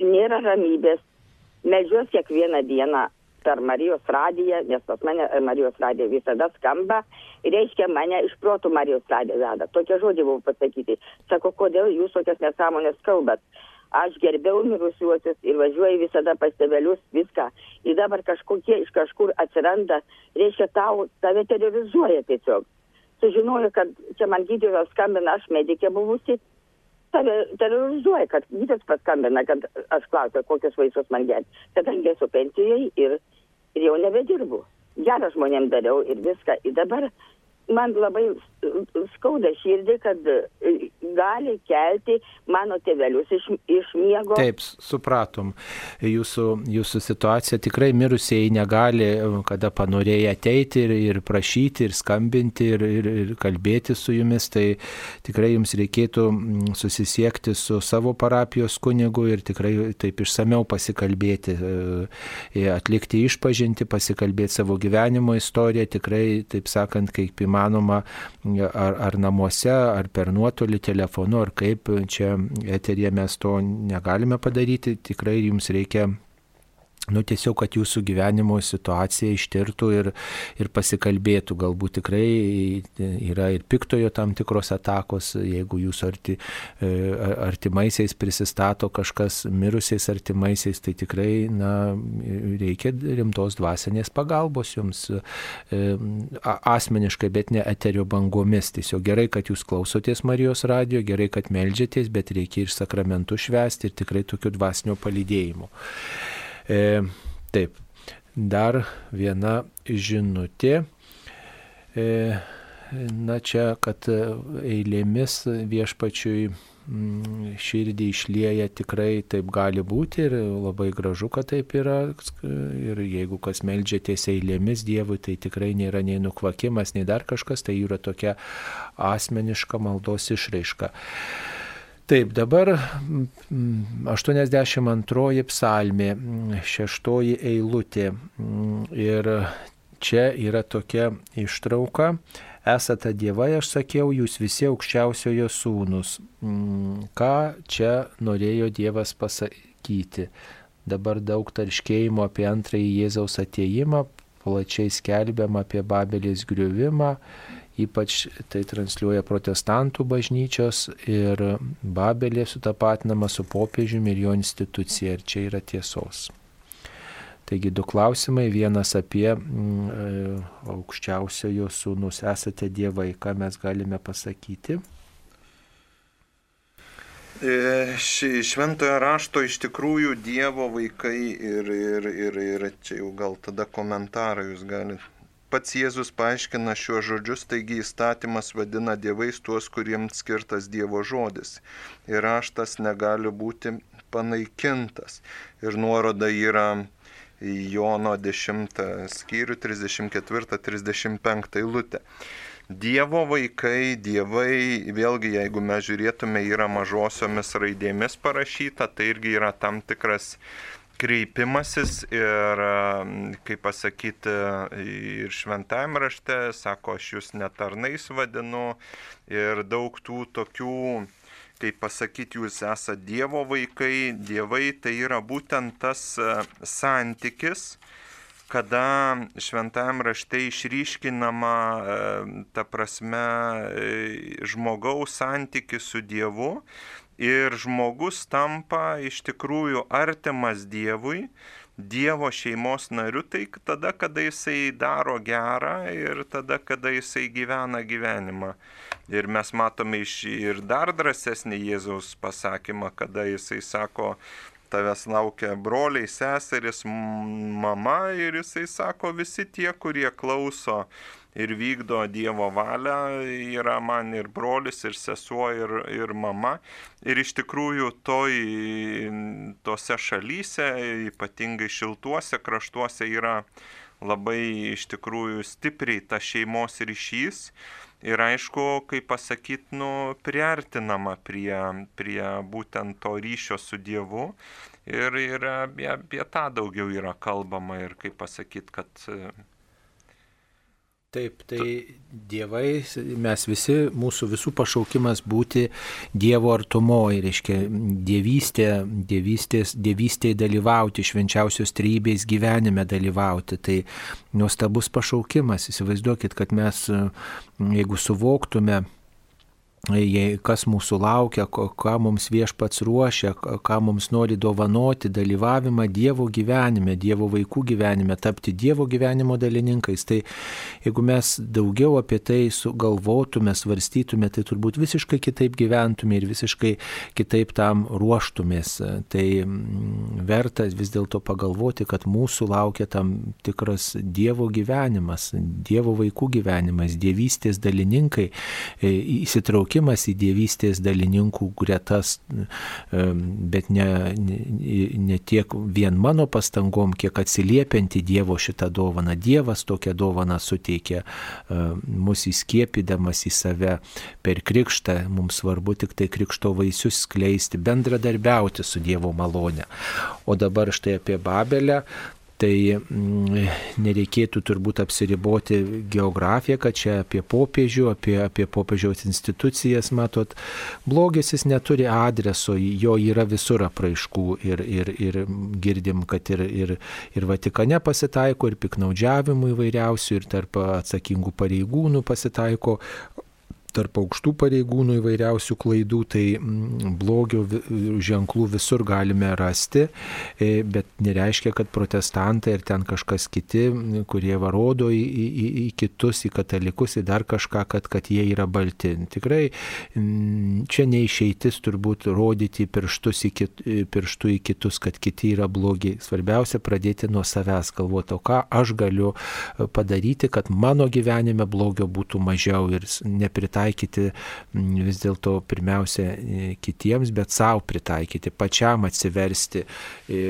[SPEAKER 16] nėra ramybės, medžios kiekvieną dieną per Marijos radiją, nes pas mane Marijos radija visada skamba, reiškia mane iš protų Marijos radija veda. Tokie žodžiai buvo pasakyti. Sako, kodėl jūs tokias nesąmonės kalbat? Aš gerbiau mirusiuosius ir važiuoju visada pas tevelius viską. Ir dabar kažkokie iš kažkur atsiranda, reiškia, tau, tave terrorizuoja tiesiog. Sužinoju, kad čia man gydytojas skambina, aš medikė buvusi, save terrorizuoja, kad gydytojas paskambina, kad aš klausiu, kokius vaistus man gerti. Kadangi esu pensijai ir, ir jau nebedirbu. Gerą žmonėm dariau ir viską. Ir dabar man labai skauda širdį, kad e, gali kelti mano tėvelius iš, iš miego.
[SPEAKER 1] Taip, supratom. Jūsų, jūsų situacija tikrai mirusieji negali, kada panorėję ateiti ir, ir prašyti, ir skambinti, ir, ir, ir kalbėti su jumis, tai tikrai jums reikėtų susisiekti su savo parapijos kunigu ir tikrai taip išsameu pasikalbėti, e, atlikti išpažinti, pasikalbėti savo gyvenimo istoriją, tikrai, taip sakant, kaip įmanoma įmanoma ar, ar namuose, ar per nuotolį telefonu, ar kaip čia eterija mes to negalime padaryti. Tikrai jums reikia nu, tiesiog, kad jūsų gyvenimo situacija ištirtų ir, ir pasikalbėtų. Galbūt tikrai yra ir piktojo tam tikros atakos, jeigu jūsų arti, e, artimaisiais prisistato kažkas mirusiais artimaisiais, tai tikrai na, reikia rimtos dvasinės pagalbos jums e, asmeniškai, bet ne eterio bangomis. Tiesiog gerai, kad jūs klausotės Marijos radio, gerai, kad melžiatės, bet reikia ir sakramentų švesti ir tikrai tokių dvasinio palydėjimų. E, taip. dar viena žinutė. E, na čia, kad eilėmis viešpačiui mm, širdį išlieja tikrai taip gali būti ir labai gražu, kad taip yra. Ir jeigu kas melžiatės eilėmis Dievui, tai tikrai nėra nei nukvakimas, nei dar kažkas, tai yra tokia asmeniška maldos išraiška. Taip, dabar 82 psalmė, šeštoji eilutė. Ir čia yra tokia ištrauka. Esate dievai, aš sakiau, jūs visi aukščiausiojo sūnus. Ką čia norėjo Dievas pasakyti? Dabar daug tarškėjimo apie antrąjį Jėzaus ateimą, plačiai skelbiama apie Babelės griuvimą ypač tai transliuoja protestantų bažnyčios ir Babelė sutapatinama su popiežiumi ir jo institucija. Ir čia yra tiesos. Taigi du klausimai. Vienas apie mm, e, aukščiausiojo sūnus. Esate dievai, ką mes galime pasakyti?
[SPEAKER 2] E, šventojo rašto iš tikrųjų Dievo vaikai ir, ir, ir, ir čia jau gal tada komentarą jūs galite Pats Jėzus paaiškina šiuos žodžius, taigi įstatymas vadina dievais tuos, kuriems skirtas Dievo žodis. Ir raštas negali būti panaikintas. Ir nuoroda yra Jono 10 skyrių 34-35 eilutė. Dievo vaikai, dievai, vėlgi jeigu mes žiūrėtume, yra mažosiomis raidėmis parašyta, tai irgi yra tam tikras kreipimasis ir, kaip pasakyti, ir šventajame rašte, sako, aš jūs netarnais vadinu. Ir daug tų tokių, kaip pasakyti, jūs esate Dievo vaikai, dievai tai yra būtent tas santykis, kada šventajame rašte išryškinama, ta prasme, žmogaus santykis su Dievu ir žmogus tampa iš tikrųjų artimas Dievui, Dievo šeimos nariu, tai tada, kada jisai daro gerą ir tada, kada jisai gyvena gyvenimą. Ir mes matome iš ir dar drąsesnį Jėzaus pasakymą, kada jisai sako, tavęs laukia broliai, seseris, mama ir jisai sako, visi tie, kurie klauso ir vykdo Dievo valią, yra man ir brolis, ir sesuo, ir, ir mama. Ir iš tikrųjų toj, tose šalyse, ypatingai šiltuose kraštuose yra labai iš tikrųjų stipriai ta šeimos ryšys. Ir aišku, kaip pasakyti, nu, priartinama prie, prie būtent to ryšio su Dievu. Ir, ir apie, apie tą daugiau yra kalbama ir kaip pasakyti, kad
[SPEAKER 1] Taip, tai dievai, mes visi, mūsų visų pašaukimas būti Dievo artumoje, reiškia dievystė, dievystės, dievystėje dalyvauti, švenčiausios trybės gyvenime dalyvauti. Tai nuostabus pašaukimas, įsivaizduokit, kad mes, jeigu suvoktume, kas mūsų laukia, ką mums viešpats ruošia, ką mums nori dovanoti, dalyvavimą Dievo gyvenime, Dievo vaikų gyvenime, tapti Dievo gyvenimo dalininkais. Tai jeigu mes daugiau apie tai sugalvotume, svarstytume, tai turbūt visiškai kitaip gyventume ir visiškai kitaip tam ruoštumės. Tai mm, verta vis dėlto pagalvoti, kad mūsų laukia tam tikras Dievo gyvenimas, Dievo vaikų gyvenimas, dievystės dalininkai, e, įsitraukimas įtraukimas į dievystės dalininkų gretas, bet ne, ne, ne tiek vien mano pastangom, kiek atsiliepianti Dievo šitą dovaną. Dievas tokią dovaną suteikia mus įskiepydamas į save per krikštą. Mums svarbu tik tai krikšto vaisius skleisti, bendradarbiauti su Dievo malone. O dabar štai apie Babelę, Tai mm, nereikėtų turbūt apsiriboti geografiją, kad čia apie popiežių, apie, apie popiežiaus institucijas, matot, blogis jis neturi adreso, jo yra visur apraiškų ir, ir, ir girdim, kad ir, ir, ir Vatikane pasitaiko, ir piknaudžiavimų įvairiausių, ir tarp atsakingų pareigūnų pasitaiko tarp aukštų pareigūnų įvairiausių klaidų, tai mm, blogio ženklų visur galime rasti, e, bet nereiškia, kad protestantai ir ten kažkas kiti, kurie varodo į, į, į kitus, į katalikus, į dar kažką, kad, kad jie yra balti. Tikrai čia neišeitis turbūt rodyti pirštus į kit, pirštų į kitus, kad kiti yra blogi. Svarbiausia pradėti nuo savęs galvoti, o ką aš galiu padaryti, kad mano gyvenime blogio būtų mažiau ir nepritaikyti vis dėlto pirmiausia e, kitiems, bet savo pritaikyti, pačiam atsiversti e,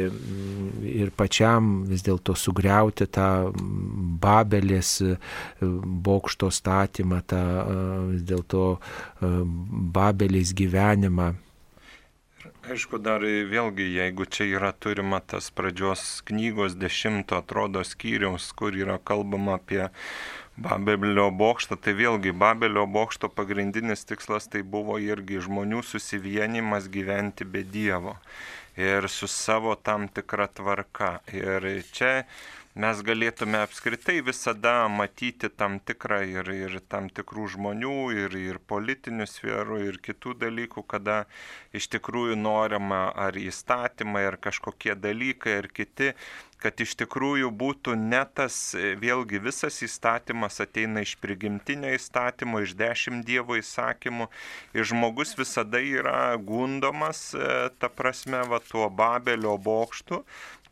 [SPEAKER 1] ir pačiam vis dėlto sugriauti tą babelės e, bokšto statymą, tą vis dėlto babelės gyvenimą.
[SPEAKER 2] Aišku, dar vėlgi, jeigu čia yra turima tas pradžios knygos dešimto atrodo skyriaus, kur yra kalbama apie Babelio bokštą, tai vėlgi Babelio bokšto pagrindinis tikslas tai buvo irgi žmonių susivienimas gyventi be Dievo ir su savo tam tikra tvarka. Ir čia mes galėtume apskritai visada matyti tam tikrą ir, ir tam tikrų žmonių, ir, ir politinių sferų, ir kitų dalykų, kada iš tikrųjų norima ar įstatymai, ar kažkokie dalykai, ar kiti kad iš tikrųjų būtų ne tas, e, vėlgi visas įstatymas ateina iš prigimtinio įstatymo, iš dešimt Dievo įsakymų ir žmogus visada yra gundomas, e, ta prasme, va tuo Babelio bokštu,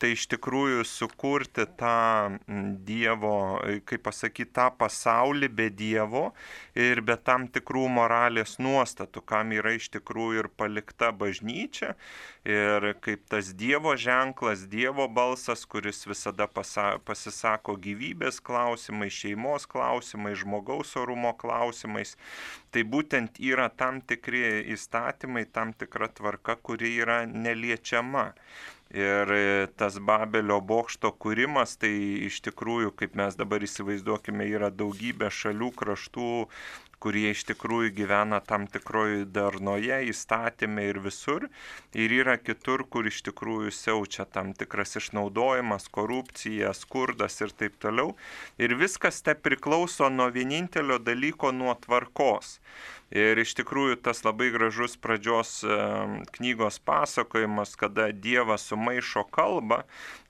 [SPEAKER 2] tai iš tikrųjų sukurti tą Dievo, kaip pasakyti, tą pasaulį be Dievo ir be tam tikrų moralės nuostatų, kam yra iš tikrųjų ir palikta bažnyčia ir kaip tas Dievo ženklas, Dievo balsas, kuris visada pasa, pasisako gyvybės klausimais, šeimos klausimais, žmogaus orumo klausimais. Tai būtent yra tam tikri įstatymai, tam tikra tvarka, kuri yra neliečiama. Ir e, tas Babelio bokšto kūrimas, tai iš tikrųjų, kaip mes dabar įsivaizduokime, yra daugybė šalių, kraštų, kurie iš tikrųjų gyvena tam tikroji darnoje, įstatymė ir visur. Ir yra kitur, kur iš tikrųjų siaučia tam tikras išnaudojimas, korupcija, skurdas ir taip toliau. Ir viskas te priklauso nuo vienintelio dalyko, nuo tvarkos. Ir iš tikrųjų tas labai gražus pradžios knygos pasakojimas, kada Dievas sumaišo kalbą,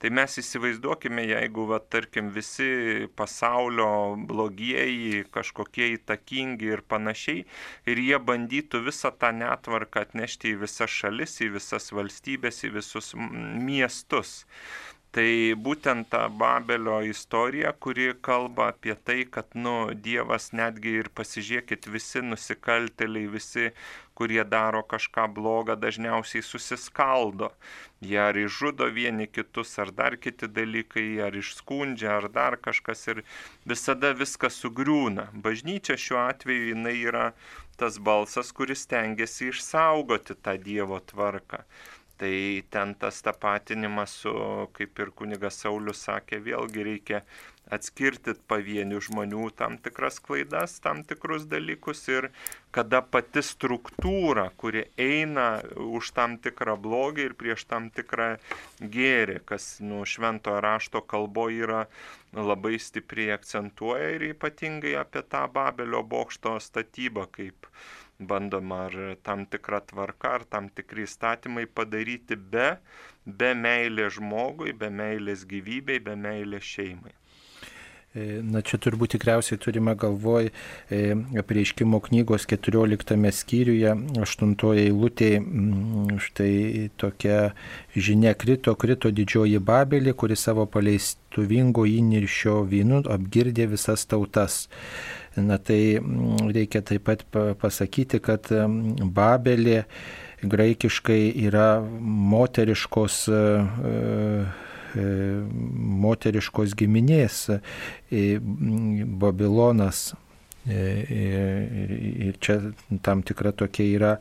[SPEAKER 2] tai mes įsivaizduokime, jeigu, va, tarkim, visi pasaulio blogieji, kažkokie įtakingi ir panašiai, ir jie bandytų visą tą netvarką atnešti į visas šalis, į visas valstybės, į visus miestus. Tai būtent ta Babelio istorija, kuri kalba apie tai, kad, nu, Dievas netgi ir pasižiūrėkit, visi nusikalteliai, visi, kurie daro kažką blogą, dažniausiai susiskaldo. Jie ar išžudo vieni kitus, ar dar kiti dalykai, ar išskundžia, ar dar kažkas ir visada viskas sugriūna. Bažnyčia šiuo atveju jinai yra tas balsas, kuris tengiasi išsaugoti tą Dievo tvarką. Tai ten tas tapatinimas su, kaip ir kunigas Saulis sakė, vėlgi reikia atskirti pavienių žmonių tam tikras klaidas, tam tikrus dalykus ir kada pati struktūra, kuri eina už tam tikrą blogį ir prieš tam tikrą gėrį, kas nu, šventojo rašto kalbo yra labai stipriai akcentuoja ir ypatingai apie tą Babelio bokšto statybą kaip bandoma ar tam tikra tvarka, ar tam tikri įstatymai padaryti be, be meilės žmogui, be meilės gyvybei, be meilės šeimai.
[SPEAKER 1] E, na čia turbūt tikriausiai turime galvoj e, prieiškimo knygos 14 skyriuje, 8 eilutėje, štai tokia žinia krito, krito didžioji Babelė, kuri savo paleistuvingo įniršio vynu apgirdė visas tautas. Na tai mm, reikia taip pat pasakyti, kad mm, Babelė graikiškai yra moteriškos e, moteriškos giminės. Babilonas Ir čia tam tikra tokia yra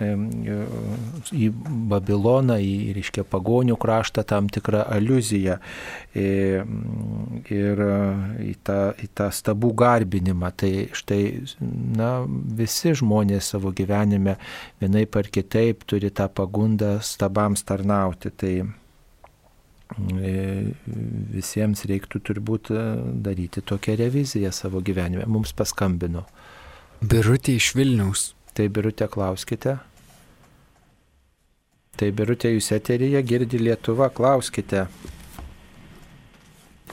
[SPEAKER 1] į Babiloną, į, reiškia, pagonių kraštą tam tikra aluzija ir į tą, į tą stabų garbinimą. Tai štai, na, visi žmonės savo gyvenime vienai par kitaip turi tą pagundą stabams tarnauti. Tai E, visiems reiktų turbūt e, daryti tokią reviziją savo gyvenime. Mums paskambino.
[SPEAKER 3] Birutė iš Vilniaus.
[SPEAKER 1] Tai Birutė klauskite. Tai Birutė jūs eteryje girdi Lietuva, klauskite.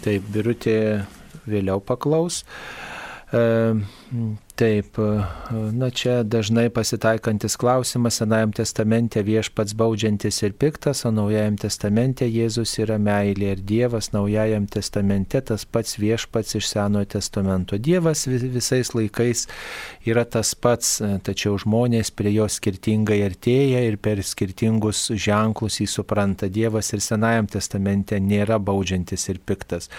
[SPEAKER 1] Taip, Birutė vėliau paklaus. Taip, na čia dažnai pasitaikantis klausimas Senajam testamente viešpats baudžiantis ir piktas, o Naujajam testamente Jėzus yra meilė ir Dievas Naujajam testamente tas pats viešpats iš Senojo testamento. Dievas visais laikais yra tas pats, tačiau žmonės prie jo skirtingai artėja ir per skirtingus ženklus jį supranta. Dievas ir Senajam testamente nėra baudžiantis ir piktas,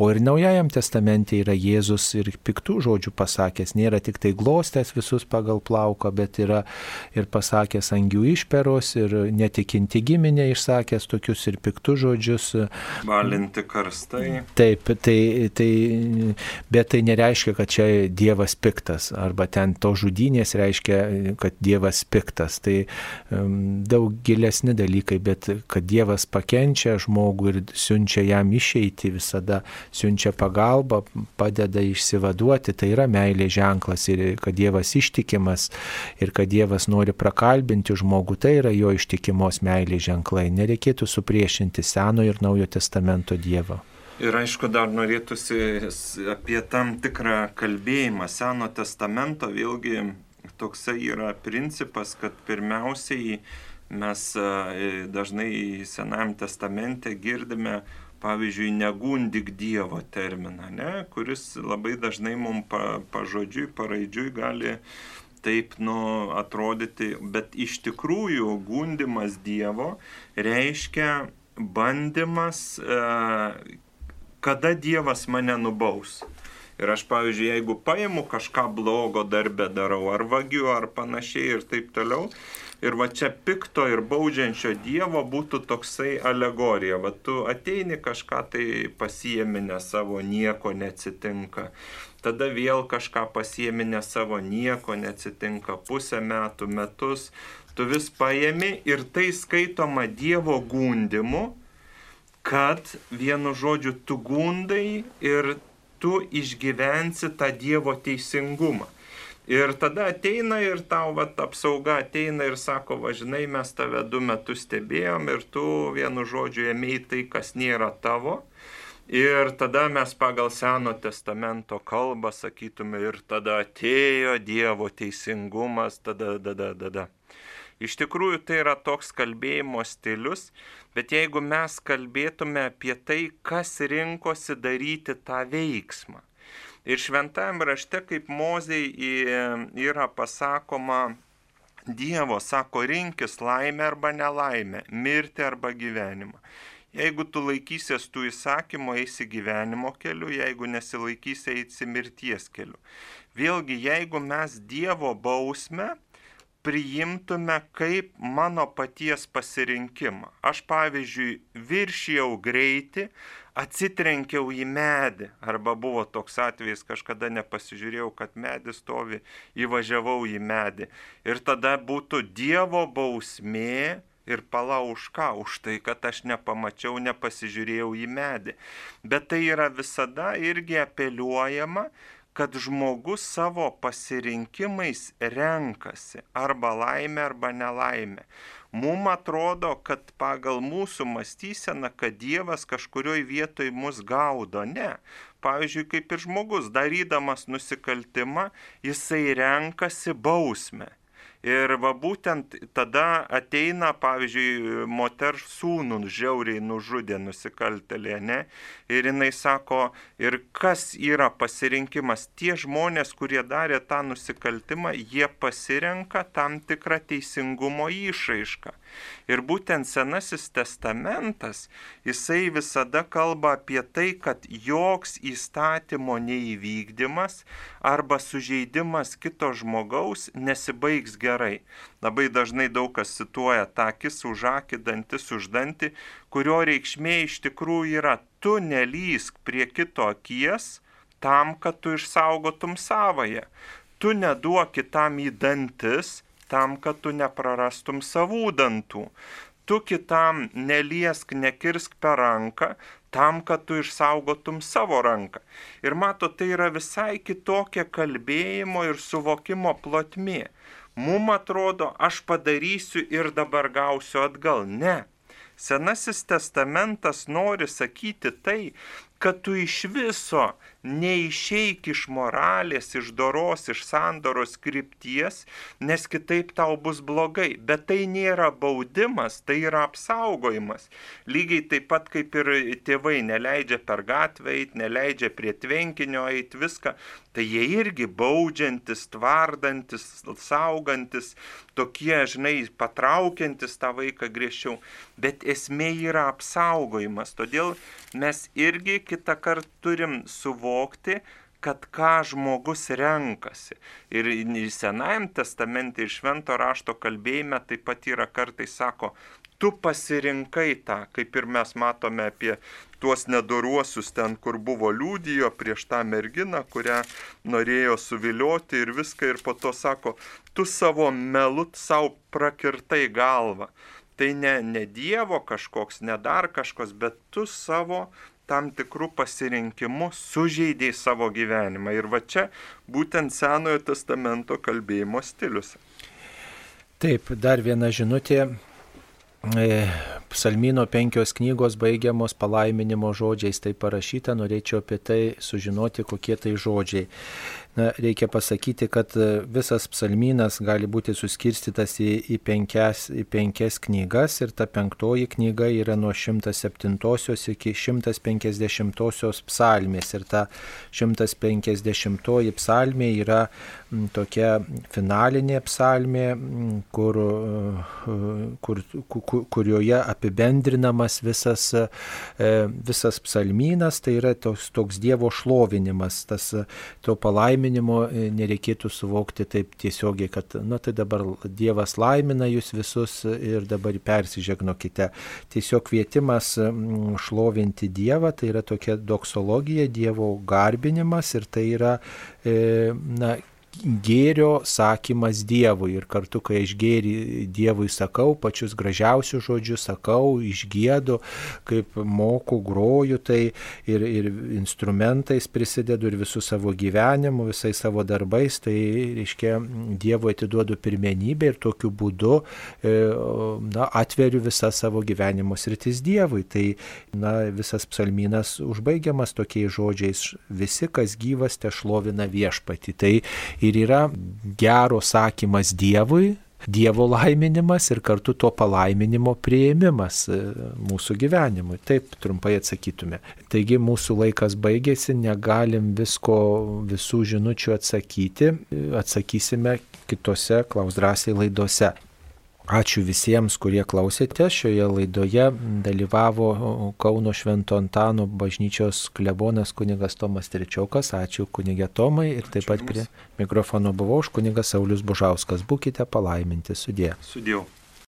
[SPEAKER 1] o ir Naujajam testamente yra Jėzus ir piktų žodžių pasakęs, nėra tik tai glostęs visus pagal plauką, bet yra ir pasakęs angių išperos, ir netikinti giminė išsakęs tokius ir piktus žodžius.
[SPEAKER 2] Valinti karstai.
[SPEAKER 1] Taip, tai, tai, bet tai nereiškia, kad čia Dievas piktas, arba ten to žudynės reiškia, kad Dievas piktas. Tai um, daug gilesni dalykai, bet kad Dievas pakenčia žmogų ir siunčia jam išeiti visada, siunčia pagalbą, padeda išsivaduoti, tai yra meilė ženklas ženklas ir kad Dievas ištikimas ir kad Dievas nori prakalbinti žmogų, tai yra jo ištikimos meilės ženklai. Nereikėtų supriešinti Seno ir Naujo testamento Dievo.
[SPEAKER 2] Ir aišku, dar norėtųsi apie tam tikrą kalbėjimą. Seno testamento vėlgi toksai yra principas, kad pirmiausiai mes e, dažnai Senajam testamente girdime pavyzdžiui, negundik Dievo terminą, ne, kuris labai dažnai mums pa, pažodžiui, paraidžiui gali taip nu, atrodyti, bet iš tikrųjų gundimas Dievo reiškia bandymas, e, kada Dievas mane nubaus. Ir aš, pavyzdžiui, jeigu paimu kažką blogo darbę darau, ar vagiu, ar panašiai ir taip toliau, Ir va čia pikto ir baudžiančio Dievo būtų toksai alegorija. Va tu ateini kažką tai pasiemi ne savo, nieko neatsitinka. Tada vėl kažką pasiemi ne savo, nieko neatsitinka. Pusę metų, metus. Tu vis paėmi ir tai skaitoma Dievo gundimu, kad vienu žodžiu tu gundai ir tu išgyvensi tą Dievo teisingumą. Ir tada ateina ir tau vat, apsauga ateina ir sako, važinai, mes tave du metus stebėjom ir tu vienu žodžiu ėmėjai tai, kas nėra tavo. Ir tada mes pagal Seno testamento kalbą sakytume ir tada atėjo Dievo teisingumas, tada, tada, tada. Iš tikrųjų tai yra toks kalbėjimo stilius, bet jeigu mes kalbėtume apie tai, kas rinkosi daryti tą veiksmą, Ir šventajame rašte, kaip mozei yra pasakoma, Dievo sako, rinkis laimę arba nelaimę, mirti arba gyvenimą. Jeigu tu laikysies tų įsakymų, eisi gyvenimo keliu, jeigu nesilaikysi, eisi mirties keliu. Vėlgi, jeigu mes Dievo bausmę priimtume kaip mano paties pasirinkimą. Aš pavyzdžiui viršijau greitį, atsitrenkiau į medį. Arba buvo toks atvejis, kažkada nepasižiūrėjau, kad medis stovi, įvažiavau į medį. Ir tada būtų Dievo bausmė ir pala už ką? Už tai, kad aš nepamačiau, nepasižiūrėjau į medį. Bet tai yra visada irgi apeliuojama kad žmogus savo pasirinkimais renkasi arba laimę, arba nelaimę. Mums atrodo, kad pagal mūsų mąstyseną, kad Dievas kažkurioje vietoje mus gaudo. Ne. Pavyzdžiui, kaip ir žmogus, darydamas nusikaltimą, jisai renkasi bausmę. Ir va būtent tada ateina, pavyzdžiui, moters sūnų žiauriai nužudė nusikaltelė, ne? Ir jinai sako, ir kas yra pasirinkimas? Tie žmonės, kurie darė tą nusikaltimą, jie pasirenka tam tikrą teisingumo išraišką. Ir būtent Senasis testamentas, jisai visada kalba apie tai, kad joks įstatymo neįvykdymas arba sužeidimas kito žmogaus nesibaigs gerai. Labai dažnai daug kas cituoja tą akis už akį, dantis už dantį, kurio reikšmė iš tikrųjų yra tu nelysk prie kito akies tam, kad tu išsaugotum savoje. Tu neduok kitam į dantis, tam, kad tu neprarastum savų dantų. tu kitam neliesk, nekirsk per ranką, tam, kad tu išsaugotum savo ranką. Ir mato, tai yra visai kitokia kalbėjimo ir suvokimo plotmė. Mums atrodo, aš padarysiu ir dabar gausiu atgal. Ne. Senasis testamentas nori sakyti tai, kad tu iš viso neišeik iš moralės, iš doros, iš sandoros krypties, nes kitaip tau bus blogai. Bet tai nėra baudimas, tai yra apsaugojimas. Lygiai taip pat kaip ir tėvai neleidžia per gatvę eiti, neleidžia prie tvenkinio eiti, viską. Tai jie irgi baudžiantis, tvardantis, saugantis, tokie, žinai, patraukiantis tą vaiką griežčiau. Bet esmė yra apsaugojimas. Todėl mes irgi kitą kartą turim suvokti, kad ką žmogus renkasi. Ir Senajam testamente ir Švento rašto kalbėjime taip pat yra kartais sako, tu pasirinkai tą, kaip ir mes matome apie tuos nedoruosius ten, kur buvo liūdijo prieš tą merginą, kurią norėjo suvilioti ir viską, ir po to sako, tu savo melut savo prakirtai galvą. Tai ne, ne Dievo kažkoks, ne dar kažkoks, bet tu savo tam tikrų pasirinkimų sužeidėjai savo gyvenimą. Ir va čia būtent Senojo testamento kalbėjimo stilius.
[SPEAKER 1] Taip, dar viena žinutė. E, Psalmino penkios knygos baigiamos palaiminimo žodžiais, tai parašyta, norėčiau apie tai sužinoti, kokie tai žodžiai. Na, reikia pasakyti, kad e, visas psalmynas gali būti suskirstytas į, į, penkias, į penkias knygas ir ta penktoji knyga yra nuo 107 iki 150 psalmės. Ir ta 150 psalmė yra tokia finalinė psalmė, kur, e, kur, kur, kurioje apibendrinamas visas, e, visas psalmynas, tai yra toks, toks Dievo šlovinimas, tas to palaiminimas laiminimo e, nereikėtų suvokti taip tiesiogiai, kad, na tai dabar Dievas laimina jūs visus ir dabar persižegnokite. Tiesiog kvietimas šlovinti Dievą, tai yra tokia doksologija, Dievo garbinimas ir tai yra, e, na, gėrio sakymas Dievui. Ir kartu, kai aš gėrį Dievui sakau, pačius gražiausius žodžius sakau, išgėdu, kaip moku, groju, tai ir, ir instrumentais prisidedu ir visų savo gyvenimu, visai savo darbais, tai reiškia Dievui atiduodu pirmenybę ir tokiu būdu e, na, atveriu visą savo gyvenimo sritis Dievui. Tai na, visas psalminas užbaigiamas tokiais žodžiais, visi, kas gyvas, te šlovina viešpati. Tai ir yra gero sakymas Dievui, Dievo laiminimas ir kartu to palaiminimo prieimimas e, mūsų gyvenimui. Taip trumpai atsakytume. Taigi mūsų laikas baigėsi, negalim visko, visų žinučių atsakyti, atsakysime kitose klausdrasiai laidose. Ačiū visiems, kurie klausėte. Šioje laidoje dalyvavo Kauno Švento Antano bažnyčios klebonas kunigas Tomas Trečiokas. Ačiū kunigė Tomai ir taip pat prie mikrofono buvau aš kunigas Saulis Bužauskas. Būkite palaiminti. Sudė.
[SPEAKER 2] Sudėjau.